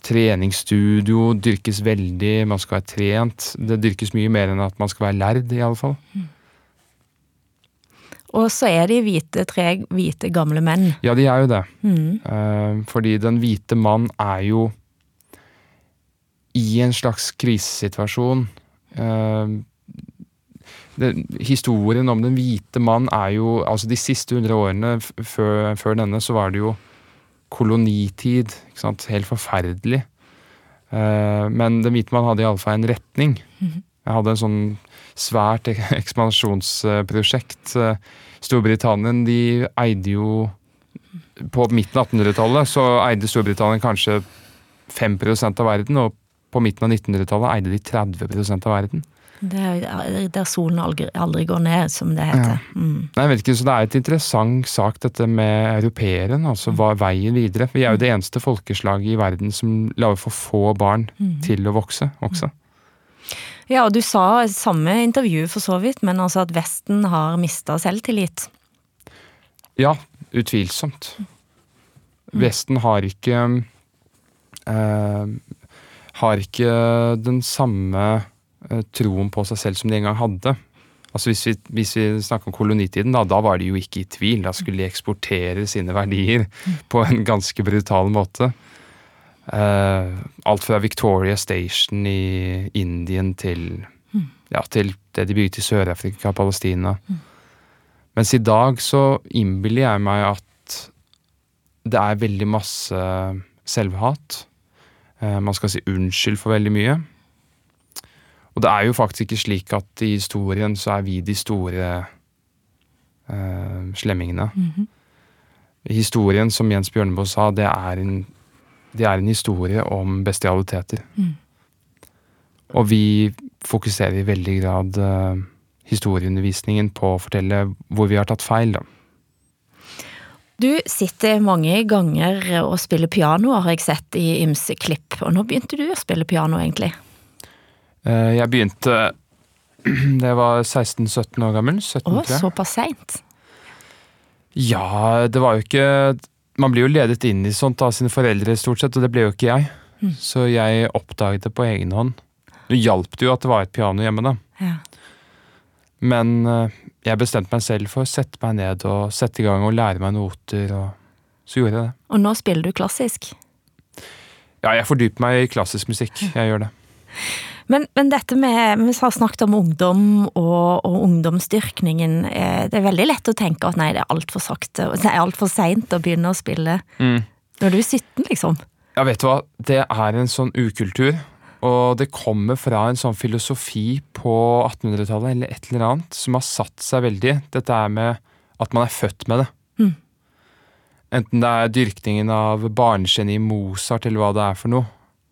treningsstudio dyrkes veldig, man skal være trent. Det dyrkes mye mer enn at man skal være lærd, i alle fall. Og så er de hvite, tre hvite gamle menn. Ja, de er jo det. Mm. Eh, fordi den hvite mann er jo i en slags krisesituasjon. Eh, det, historien om den hvite mann er jo Altså, de siste hundre årene før, før denne, så var det jo kolonitid. Ikke sant? Helt forferdelig. Eh, men den hvite mann hadde iallfall en retning. Jeg hadde en sånn svært ekspansjonsprosjekt. Storbritannien, Storbritannia de eide jo På midten av 1800-tallet så eide Storbritannia kanskje 5% av verden, og på midten av 1900-tallet eide de 30% av verden. Det er der solen aldri, aldri går ned, som det heter. Mm. Nei, jeg vet ikke, så Det er et interessant sak dette med europeeren. altså Hva er veien videre? Vi er jo det eneste folkeslaget i verden som lager for få barn til å vokse også. Ja, og du sa i samme intervju for så vidt, men altså at Vesten har mista selvtillit. Ja, utvilsomt. Vesten har ikke øh, Har ikke den samme troen på seg selv som de en gang hadde. Altså Hvis vi, hvis vi snakker om kolonitiden, da, da var de jo ikke i tvil. Da skulle de eksportere sine verdier på en ganske brutal måte. Eh, alt fra Victoria Station i Indien til, ja, til det de bygde i Sør-Afrika, Palestina. Mens i dag så innbiller jeg meg at det er veldig masse selvhat. Eh, Man skal si unnskyld for veldig mye. Og det er jo faktisk ikke slik at i historien så er vi de store eh, slemmingene. Historien, som Jens Bjørneboe sa, det er en, det er en historie om bestialiteter. Og vi fokuserer i veldig grad eh, historieundervisningen på å fortelle hvor vi har tatt feil, da. Du sitter mange ganger og spiller piano, har jeg sett i ymse klipp. Og nå begynte du å spille piano, egentlig. Eh, Jeg begynte da jeg var 16-17 år gammel. 17, Å, såpass seint. Ja, det var jo ikke Man blir jo ledet inn i sånt av sine foreldre, stort sett, og det ble jo ikke jeg. Så jeg oppdaget det på egen hånd. Det hjalp det jo at det var et piano hjemme, da. Ja. Men eh, jeg bestemte meg selv for å sette meg ned og sette i gang og lære meg noter, og så gjorde jeg det. Og nå spiller du klassisk. Ja, jeg fordyper meg i klassisk musikk. Jeg gjør det. Men, men dette med Vi har snakket om ungdom og, og ungdomsdyrkningen. eh, Det er veldig lett å tenke at nei, det er altfor sakte, det er altfor seint å begynne å spille når du er 17, liksom. Ja, vet du hva? Det er en sånn ukultur. Og det kommer fra en sånn filosofi på 1800-tallet eller et eller annet som har satt seg veldig. Dette er med at man er født med det. Enten det er dyrkningen av barnegeniet Mozart eller hva det er for noe.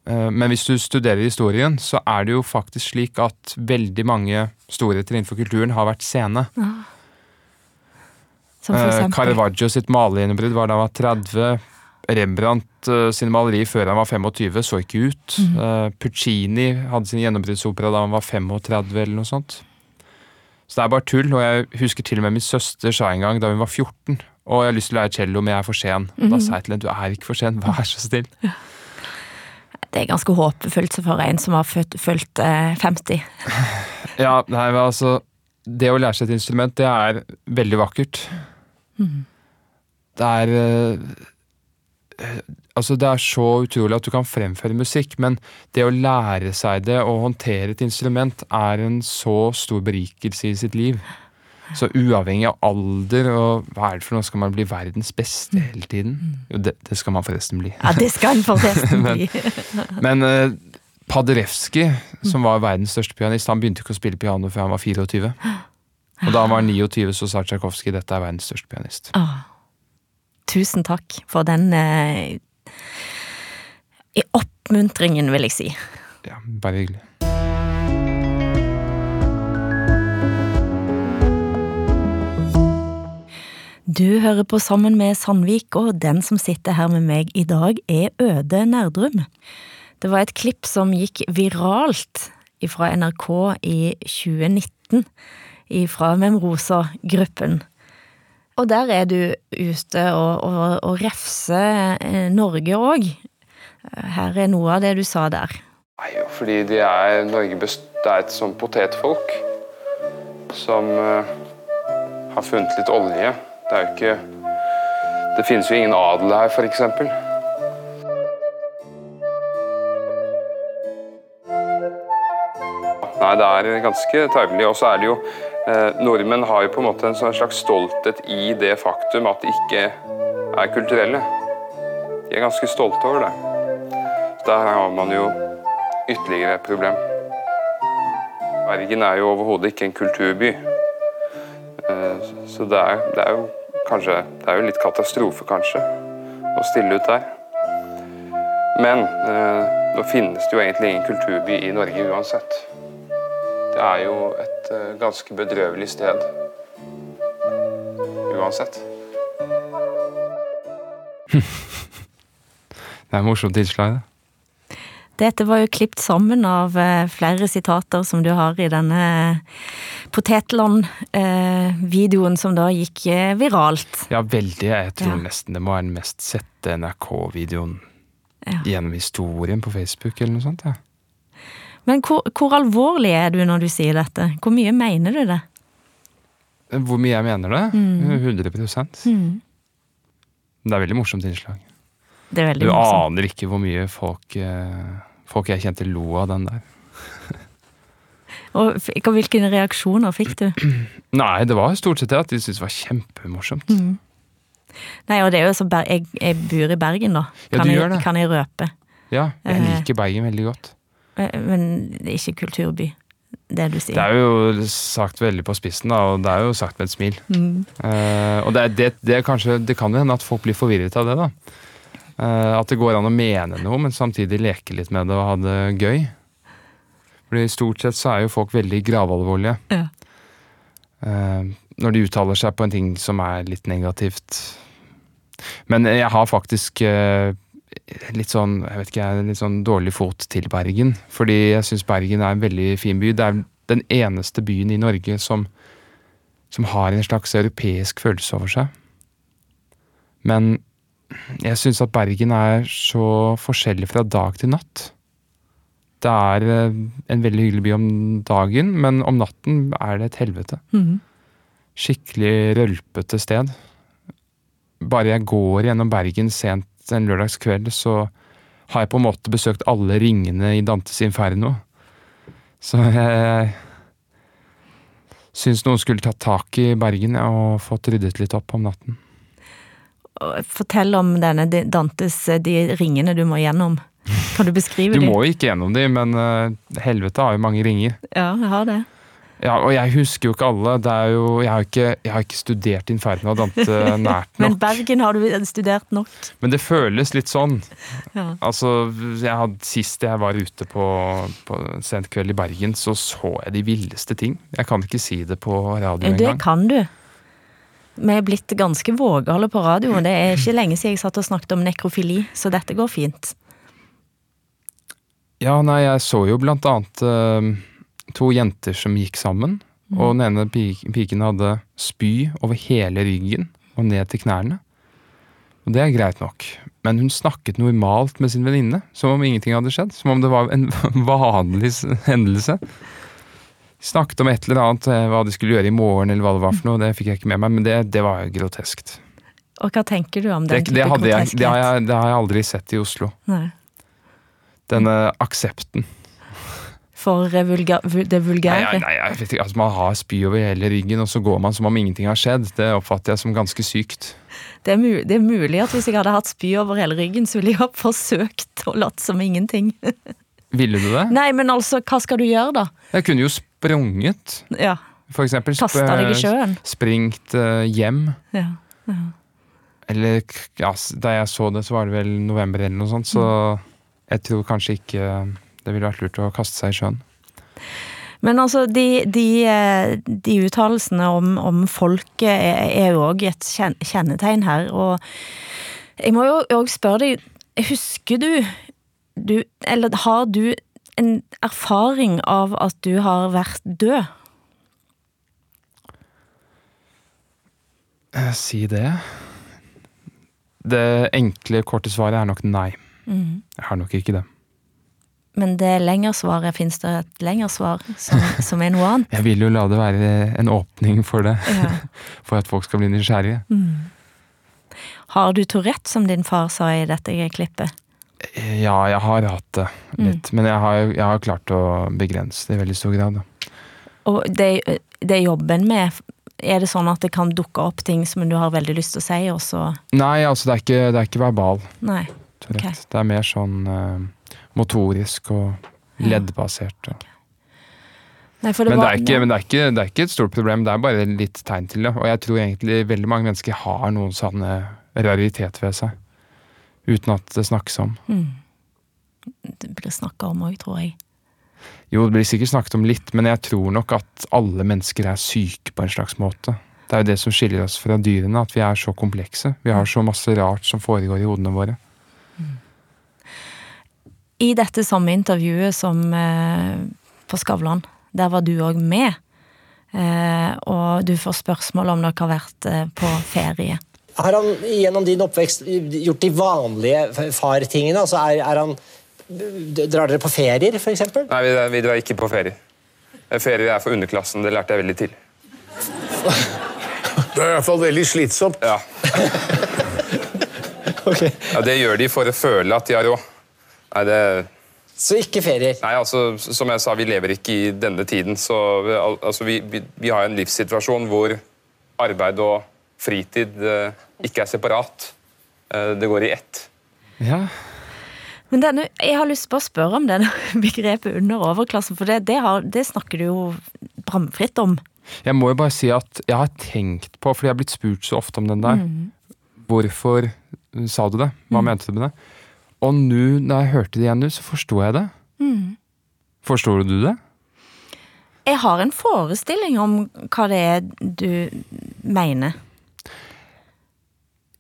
Eh, Men hvis du studerer historien, så er det jo faktisk slik at veldig mange storheter innenfor kulturen har vært sene. Som for Eh, eksempel. Caravaggio sitt malergjennombrudd var da han var 30. Rembrandt sin sine malerier før han var 25 så ikke ut. Mm. Puccini hadde sin gjennombruddsopera da han var 35 eller noe sånt. Så det er bare tull, og jeg husker til og med min søster sa en gang da hun var 14 og jeg har lyst til å lære cello, men jeg er for sen. Da sa jeg til henne du er ikke for sen, vær så snill. Det er ganske håpefullt for en som har fulgt fylt eh, 50. Ja, nei, men altså Det å lære seg et instrument, det er veldig vakkert. Det er eh, eh, Altså, det er så utrolig at du kan fremføre musikk, men det å lære seg det og håndtere et instrument er en så stor berikelse i sitt liv. Så uavhengig av alder og hva er det for noe, skal man bli verdens beste hele tiden? Jo, det, det skal man forresten bli. Ja, det skal man forresten bli. Men uh, Paderewski, som var verdens største pianist, han begynte ikke å spille piano før han var 24. Og da han var 29, så sa Tsjajkovskij dette er verdens største pianist. Ah. Tusen takk for den eh, oppmuntringen, vil jeg si. Ja, bare hyggelig. Du hører på Sammen med Sandvik, og den som sitter her med meg i dag, er Øde Nerdrum. Det var et klipp som gikk viralt fra NRK i 2019, fra Memrosa-gruppen. Og der er du ute og, og, og refser eh, Norge òg. Her er noe av det du sa der. Nei, fordi de er, Norge det er et sånn potetfolk som eh, har funnet litt olje. Det er jo ikke Det finnes jo ingen adel her, f.eks. Nei, det er ganske tarvelig. Og så er det jo eh, Nordmenn har jo på en måte en sånn slags stolthet i det faktum at de ikke er kulturelle. De er ganske stolte over det. Der har man jo ytterligere et problem. Bergen er jo overhodet ikke en kulturby. Eh, Så det er, det er jo kanskje Det er jo litt katastrofe, kanskje, å stille ut der. Men eh, nå finnes det jo egentlig ingen kulturby i Norge uansett. Det er jo et eh, ganske bedrøvelig sted. Uansett. Det er morsomt innslag, det. Dette var jo klipt sammen av eh, flere sitater som du har i denne Potetland-videoen som da gikk eh, viralt. Ja, veldig. Jeg tror Ja. nesten det må være den mest sette NRK-videoen Ja. gjennom historien på Facebook, eller noe sånt. Ja. Men hvor, hvor alvorlig er du når du sier dette? Hvor mye mener du det? Hvor mye jeg mener det? Mm. 100 Mm. Det er veldig morsomt innslag. Det er veldig Du morsomt. aner ikke hvor mye folk, eh, folk jeg kjente lo av den der. Og hvilke reaksjoner fikk du? Nei, det var stort sett det at de syntes det var kjempemorsomt. Mm. Nei, og det er jo så jeg, jeg bor i Bergen, da. Ja, Kan, du jeg, kan jeg røpe. Ja, jeg Eh. liker Bergen veldig godt. Eh, Men det er ikke kulturby, det du sier. Det er jo sagt veldig på spissen, da, og det er jo sagt med et smil. Mm. Uh, og det, er, det, det, kanskje, det kan jo hende at folk blir forvirret av det, da. Eh, at det går an å mene noe, men samtidig leke litt med det og ha det gøy. Fordi stort sett så er jo folk veldig gravalvorlige. Ja. Eh, når de uttaler seg på en ting som er litt negativt. Men jeg har faktisk eh, litt sånn jeg vet ikke, litt sånn dårlig fot til Bergen. Fordi jeg syns Bergen er en veldig fin by. Det er den eneste byen i Norge som, som har en slags europeisk følelse over seg. Men jeg syns at Bergen er så forskjellig fra dag til natt. Det er eh, en veldig hyggelig by om dagen, men om natten er det et helvete. Mm. Skikkelig rølpete sted. Bare jeg går gjennom Bergen sent en lørdagskveld, så har jeg på en måte besøkt alle ringene i Dantes Inferno. Så jeg syns noen skulle tatt tak i Bergen og fått ryddet litt opp om natten. Fortell om denne Dantes eh, de ringene du må gjennom. Kan du beskrive dem? Du må jo ikke gjennom dem, men eh, helvete har jo mange ringer. Ja, jeg har det. Ja, og jeg husker jo ikke alle. Det jo, jeg, har ikke, jeg har ikke studert Inferno og Dante nært nok. Men. Bergen har du studert nok. Men det føles litt sånn. Ja. Altså, jeg hadde, Sist jeg var ute på, på sent kveld i Bergen, så så jeg de villeste ting. Jeg kan ikke si det på radio Det engang. kan du. Vi er blitt ganske vågale på radioen. Det er ikke lenge siden jeg satt og snakket om nekrofili, så dette går fint. Ja, nei, jeg så jo blant annet uh, to jenter som gikk sammen. Mm. Og den ene piken hadde spy over hele ryggen og ned til knærne. Og det er greit nok. Men hun snakket normalt med sin venninne, som om ingenting hadde skjedd. Som om det var en vanlig hendelse. Snakket om et eller annet, eh, hva de skulle gjøre i morgen, eller hva det var for noe. Det fikk jeg ikke med meg, men det, det var groteskt. Og hva tenker du om den det, type det, har groteskhet? jeg, det har jeg aldri sett i Oslo. Nei. Denne aksepten. For vulga, det vulgære? nei, nei, jeg vet ikke, altså Man har spy over hele ryggen, og så går man som om ingenting har skjedd. Det oppfatter jeg som ganske sykt. Det, er mu det er mulig at hvis jeg hadde hatt spy over hele ryggen, så ville jeg ha forsøkt å late som ingenting. Ville du det? Nei, men altså, hva skal du gjøre, da? Jeg kunne jo sprunget. Ja, For eksempel sp- Kasta deg i sjøen? springt uh, hjem. ja. ja. Eller ja, da jeg så det, så var det vel november eller noe sånt, så Mm. jeg tror kanskje ikke det ville vært lurt å kaste seg i sjøen. Men altså, de, de, eh, de uttalelsene om, om folket er jo òg et kjennetegn her, og jeg må jo òg spørre deg, husker du, du Eller har du en erfaring av at du har vært død? Eh, Si det. Det enkle, korte svaret er nok nei. Mm. Jeg har nok ikke det. Men det lengre svaret, fins det et lengre svar som, som er noe annet? Jeg vil jo la det være en åpning for det. Ja. For at folk skal bli nysgjerrige. Mm. Har du Tourette, som din far sa i dette klippet? Ja, jeg har hatt det Mm. litt. Men jeg har, jeg har klart å begrense det i veldig stor grad. Og det, det jobben med, er det sånn at det kan dukke opp ting som du har veldig lyst til å si, og så Nei, altså det er ikke, det er ikke verbal. Nei. Okay. Det er mer sånn uh, motorisk og leddbasert. og- Nei, for det men, det var- er ikke, men det er, ikke, det er ikke et stort problem, det er bare litt tegn til det. Og jeg tror egentlig veldig mange mennesker har noen sånne raritet ved seg. Uten at det snakkes om. Mm. Det blir snakka om òg, tror jeg. Jo, det blir sikkert snakket om litt, men jeg tror nok at alle mennesker er syke på en slags måte. Det er jo det som skiller oss fra dyrene, at vi er så komplekse. Vi har så masse rart som foregår i hodene våre. I dette samme intervjuet som eh, på Skavlan, der var du òg med. Eh, og du får spørsmål om dere har vært eh, på ferie. Har han gjennom din oppvekst gjort de vanlige fartingene? Altså er, er han Drar dere på ferier, f.eks.? Nei, vi, vi drar ikke på ferier. Ferier er for underklassen. Det lærte jeg veldig til. Det er i hvert fall veldig slitsomt. Ja. ja, det gjør de for å føle at de har råd. Nei, det... Så ikke ferier? Nei, altså, som jeg sa, vi lever ikke i denne tiden. Så altså, vi, vi, vi har en livssituasjon hvor arbeid og fritid eh, ikke er separat. Eh, det går i ett. Ja. Men denne, jeg har lyst på å spørre om det begrepet under overklassen, for det, det, har, det snakker du jo bramfritt om. Jeg må jo bare si at jeg har tenkt på, fordi jeg har blitt spurt så ofte om den der, Mm. hvorfor sa du det? Hva Mm. mente du med det? Og nå, når jeg hørte det igjen nå, så forsto jeg det. Mm. Forstår du det? Jeg har en forestilling om hva det er du mener.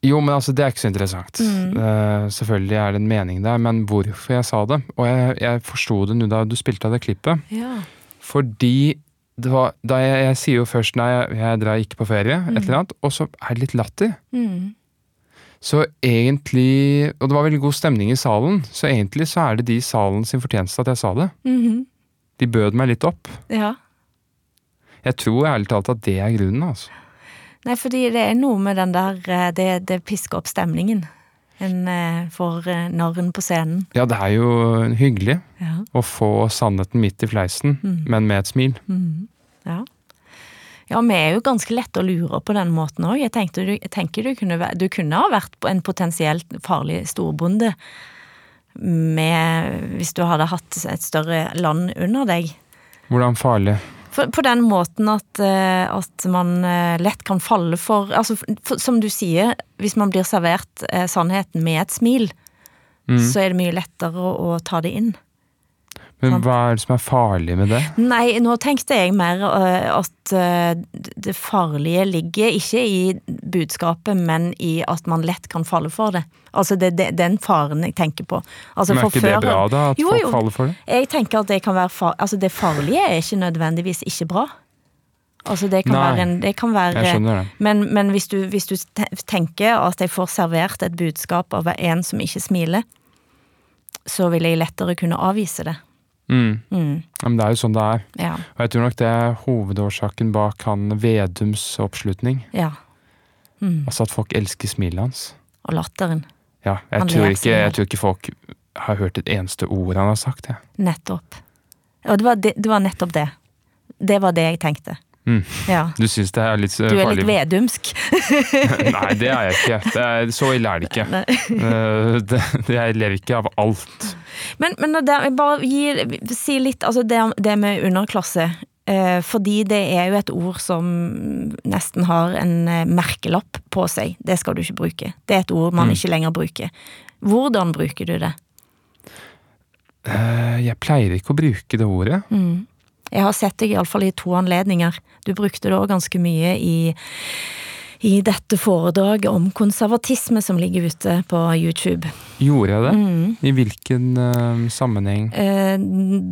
Jo, men altså, det er ikke så interessant. Mm. Uh, selvfølgelig er det en mening der, men hvorfor jeg sa det Og jeg, jeg forsto det nå da du spilte av det klippet. Ja. Fordi det var, da jeg, jeg sier jo først nei, jeg, jeg drar ikke på ferie, et Mm. eller annet, og så er det litt latter. Mm. Så egentlig Og det var veldig god stemning i salen, så egentlig så er det de i salen sin fortjeneste at jeg sa det. -hmm. De bød meg litt opp. ja. Jeg tror ærlig talt at det er grunnen, altså. Nei, fordi det er noe med den der eh, Det, det pisker opp stemningen. En eh, får eh, narren på scenen. Ja, det er jo hyggelig Ja. å få sannheten midt i fleisen, Mm. men med et smil. Mm. Ja. Ja, vi er jo ganske lette å lure på den måten òg. Jeg, tenkte du- jeg tenker du kunne, du kunne ha vært en potensielt farlig storbonde med, hvis du hadde hatt et større land under deg. Hvordan farlig? På den måten at, eh, at man eh, lett kan falle for Altså, for, som du sier, hvis man blir servert eh, sannheten med et smil, Mm. så er det mye lettere å, å ta det inn. Men hva er det som er farlig med det? Nei, nå tenkte jeg mer øh, at øh, det farlige ligger ikke i budskapet, men i at man lett kan falle for det. Altså det er den faren jeg tenker på. Altså, Men er ikke det bra, da? At Jo, folk jo. faller for det? Jeg tenker at det kan være far Altså det farlige er ikke nødvendigvis ikke bra. Altså det kan Nei, være en det kan være, det. Men, men hvis, du, hvis du tenker at jeg får servert et budskap av en som ikke smiler, så vil jeg lettere kunne avvise det. Mm. Mm. Ja, Men det er jo sånn det er. Ja. Og jeg tror nok det er hovedårsaken bak han Vedums oppslutning. Ja. Mm. Altså at folk elsker smilet hans. Og latteren. Ja, jeg tror, ikke, jeg tror ikke folk har hørt et eneste ord han har sagt. Ja. Nettopp. Og det var, det, det var nettopp det. Det var det jeg tenkte. Mm. Ja. Du syns det er litt farlig? Du er litt vedumsk. Nei, det er jeg ikke. Det er, så ille er det ikke. Eh, det, jeg lever ikke av alt. Men, men det, bare gir, si litt, altså det, det med underklasse. Eh, fordi det er jo et ord som nesten har en eh, merkelapp på seg. Det skal du ikke bruke. Det er et ord man Mm. ikke lenger bruker. Hvordan bruker du det? Jeg pleier ikke å bruke det ordet. Mm. Jeg har sett deg iallfall i to anledninger. Du brukte det òg ganske mye i, i dette foredraget om konservatisme som ligger ute på YouTube. Gjorde jeg det? Mm. I hvilken uh, sammenheng? Eh,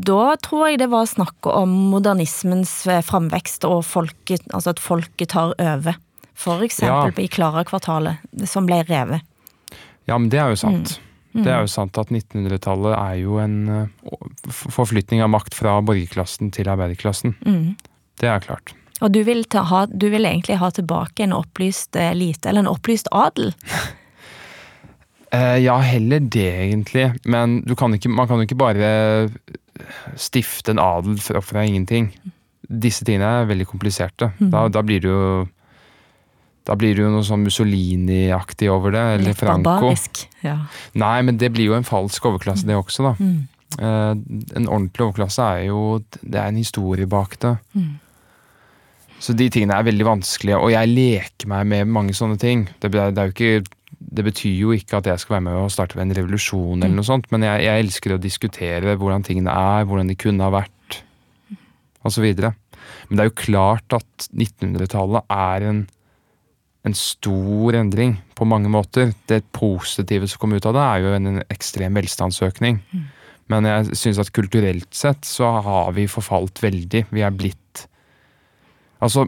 Da tror jeg det var snakk om modernismens eh, framvekst, og folket, altså at folket tar over. For eksempel i Klara-kvartalet, som ble revet. Ja, men det er jo sant. Det er jo sant at 1900-tallet er jo en uh, forflytning av makt fra borgerklassen til arbeiderklassen. Det er klart. Og du vil, ta, ha, du vil egentlig ha tilbake en opplyst elite, eller en opplyst adel? Eh, ja, heller det, egentlig. Men kan ikke, man kan jo ikke bare stifte en adel fra, fra ingenting. Disse tingene er veldig kompliserte. Da, da blir det jo da blir det jo noe sånn Mussolini-aktig over det, eller Litt Franco. barbarisk. Ja. Nei, men det blir jo en falsk overklasse, det også, da. Eh, en ordentlig overklasse er jo Det er en historie bak det. Så de tingene er veldig vanskelige, og jeg leker meg med mange sånne ting. Det, det, ikke, det betyr jo ikke at jeg skal være med og starte en revolusjon, eller noe sånt, men jeg, jeg elsker å diskutere hvordan tingene er, hvordan de kunne ha vært, osv. Men det er jo klart at 1900-tallet er en en stor endring på mange måter. Det positive som kom ut av det, er jo en, ekstrem velstandsøkning. Men jeg syns at kulturelt sett så har vi forfalt veldig. Vi er blitt Altså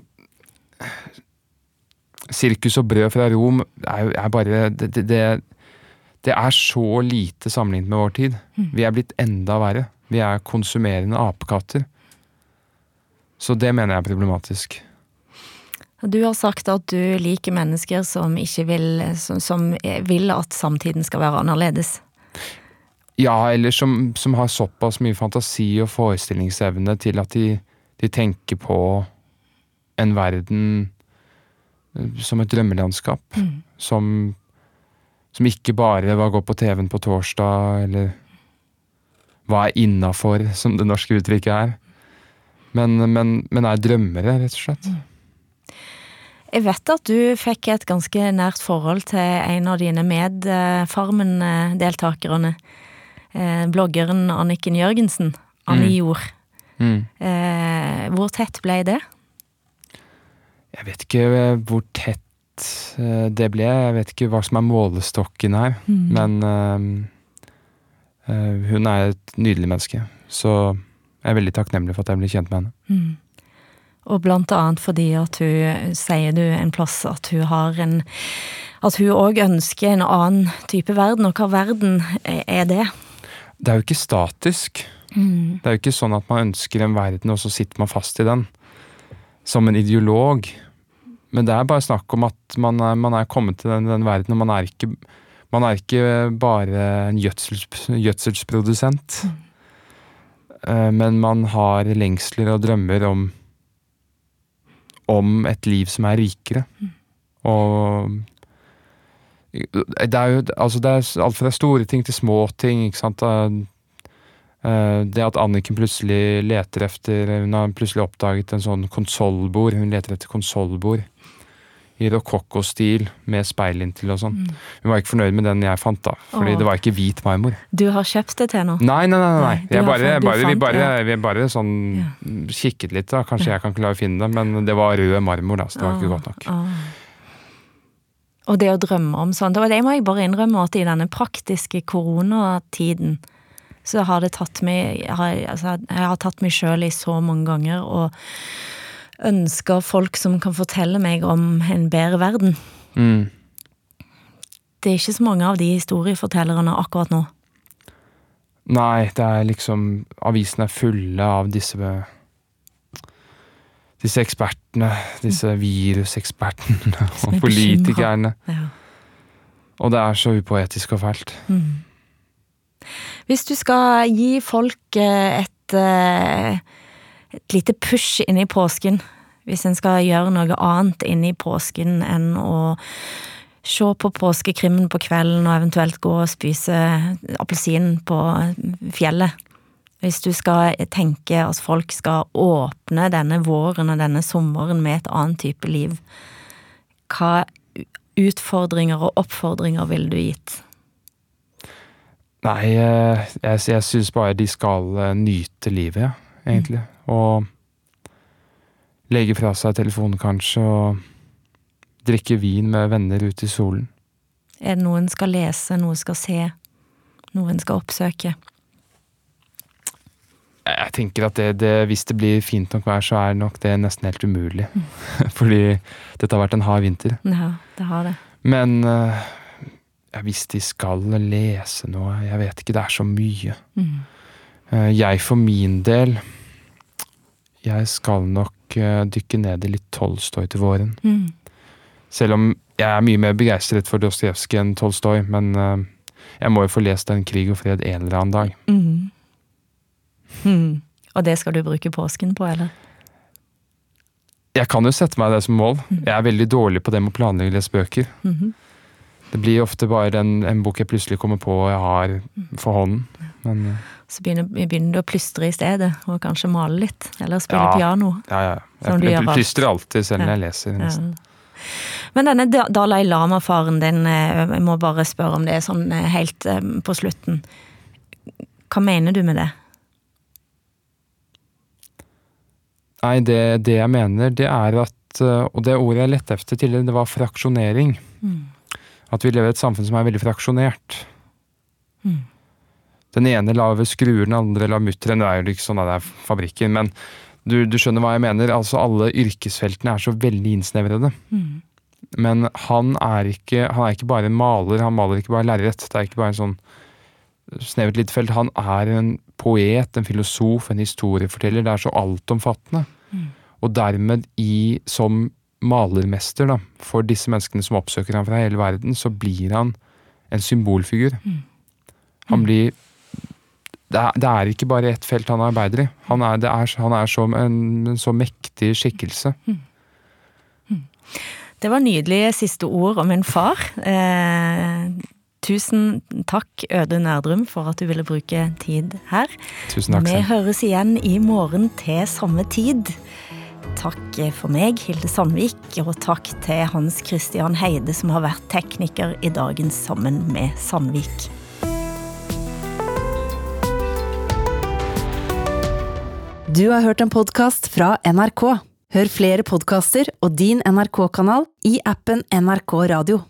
Sirkus og brød fra Rom er, er bare det, det, det, er så lite sammenlignet med vår tid. Vi er blitt enda verre. Vi er konsumerende apekatter. Så det mener jeg er problematisk. Du har sagt at du liker mennesker som ikke vil, som, som vil at samtiden skal være annerledes. Ja, eller som, som har såpass mye fantasi og forestillingsevne til at de, de tenker på en verden eh, som et drømmelandskap. Som, som ikke bare hva gå på TV-en på torsdag, eller hva er innafor, som det norske uttrykket er. Men, men, men er drømmere, rett og slett. Jeg vet at du fikk et ganske nært forhold til en av dine med-Farmen-deltakerne. Eh, bloggeren Anniken Jørgensen. Annie Jord. Mm. Eh, hvor tett ble det? Jeg vet ikke eh, hvor tett det ble. Jeg vet ikke hva som er målestokken her. Men eh, eh, hun er et nydelig menneske. Så jeg er veldig takknemlig for at jeg ble kjent med henne. Og blant annet fordi at hun, sier du en plass, at hun har en At hun òg ønsker en annen type verden, og hva verden er det? Det er jo ikke statisk. Det er jo ikke sånn at man ønsker en verden, og så sitter man fast i den. Som en ideolog. Men det er bare snakk om at man er, man er kommet til den, den verden, og man er ikke, man er ikke bare en gjødsels, gjødselsprodusent. Mm. Men man har lengsler og drømmer om om et liv som er rikere. Og det er jo altså det er alt fra store ting til små ting. ikke sant? Eh, Det at Anniken plutselig leter etter Hun har plutselig oppdaget en sånn konsollbord. Hun leter etter konsollbord i rokokkostil med speil inntil og sånn. Hun var ikke fornøyd med den jeg fant, da. Fordi Åh. det var ikke hvit marmor. Du har kjøpt det til nå? Nei, nei, nei. nei. Nei, Jeg bare, fant, bare, vi, bare, ja. vi bare sånn kikket litt, da. Kanskje jeg kan klare å finne det, men det var rød marmor, da, så det var ikke godt nok. Og det å drømme om sånt, og det må jeg bare innrømme at i denne praktiske koronatiden, så har det tatt meg, jeg har, altså, jeg har tatt meg sjøl i så mange ganger og ønsker folk som kan fortelle meg om en bedre verden. Mm. Det er ikke så mange av de historiefortellerne akkurat nå. Nei, det er liksom Avisene er fulle av disse disse ekspertene, disse virusekspertene er og politikerne. Ja. Og det er så upoetisk og fælt. Hvis du skal gi folk eh, et, eh, et lite push inn i påsken, hvis en skal gjøre noe annet inne i påsken enn å se på påskekrimmen på kvelden og eventuelt gå og spise appelsin på fjellet. Hvis du skal tenke at folk skal åpne denne våren og denne sommeren med et annet type liv, hva utfordringer og oppfordringer ville du gitt? Nei, eh, jeg, jeg syns bare de skal eh, nyte livet, ja, Mm. Og legge fra seg telefonen, kanskje, og drikke vin med venner ute i solen. Er det noe en skal lese, noe en skal se, noe en skal oppsøke? Jeg tenker at det, det, hvis det blir fint nok vær, så er nok det nesten helt umulig. Fordi dette har vært en hard vinter. Ja, det har det. Men uh, ja, hvis de skal lese noe Jeg vet ikke, det er så mye. Mm. Uh, jeg for min del Jeg skal nok dykke ned i litt Tolstoy til våren. Mm. Selv om jeg er mye mer begeistret for Dostojevskij enn Tolstoy, men jeg må jo få lest den Krig og fred en eller annen dag. Mm. Mm. Og det skal du bruke påsken på, eller? Jeg kan jo sette meg det som mål. Jeg er veldig dårlig på det med å planlegge å lese bøker. Mm -hmm. Det blir ofte bare en, en, bok jeg plutselig kommer på og jeg har for hånden. Men, eh, så begynner, begynner, du å plystre i stedet, og kanskje male litt? Eller spille ja, piano? Ja, ja. Jeg, jeg, jeg plystrer alltid, selv når jeg leser. nesten. Men denne Dalai Lama-faren din, eh, jeg må bare spørre om det sånn eh, helt på slutten. Hva mener du med det? Nei, det, det, jeg mener, det er at Og det ordet jeg lette efter tidligere, det var fraksjonering. Mm. At vi lever i et samfunn som er veldig fraksjonert. Mm. Den ene lager skruer, den andre lar mutteren. Det er jo ikke sånn at det er fabrikken, men du, du, skjønner hva jeg mener. Altså, alle yrkesfeltene er så veldig innsnevrede. Mm. Men han er, ikke, han er ikke bare en maler, han maler ikke bare lerret. Det er ikke bare en sånn snevert lite felt. Han er en poet, en filosof, en historieforteller. Det er så altomfattende. Mm. Og dermed, i, som malermester da, for disse menneskene som oppsøker ham fra hele verden, så blir han en symbolfigur. Mm. Han mm. blir det er, det er, ikke bare ett felt han arbeider i. Han er, er, han er som en, en, så mektig skikkelse. Mm. Mm. Det var nydelige siste ord om en far. Eh, Tusen takk, Øde Nærdrum, for at du ville bruke tid her. Tusen takk. Vi høres igjen i morgen til samme tid. Takk for meg, Hilde Sandvik, og takk til Hans Christian Heide, som har vært tekniker i dagen Sammen med Sandvik. Du har hørt en podkast fra NRK. Hør flere podkaster og din NRK-kanal i appen NRK Radio.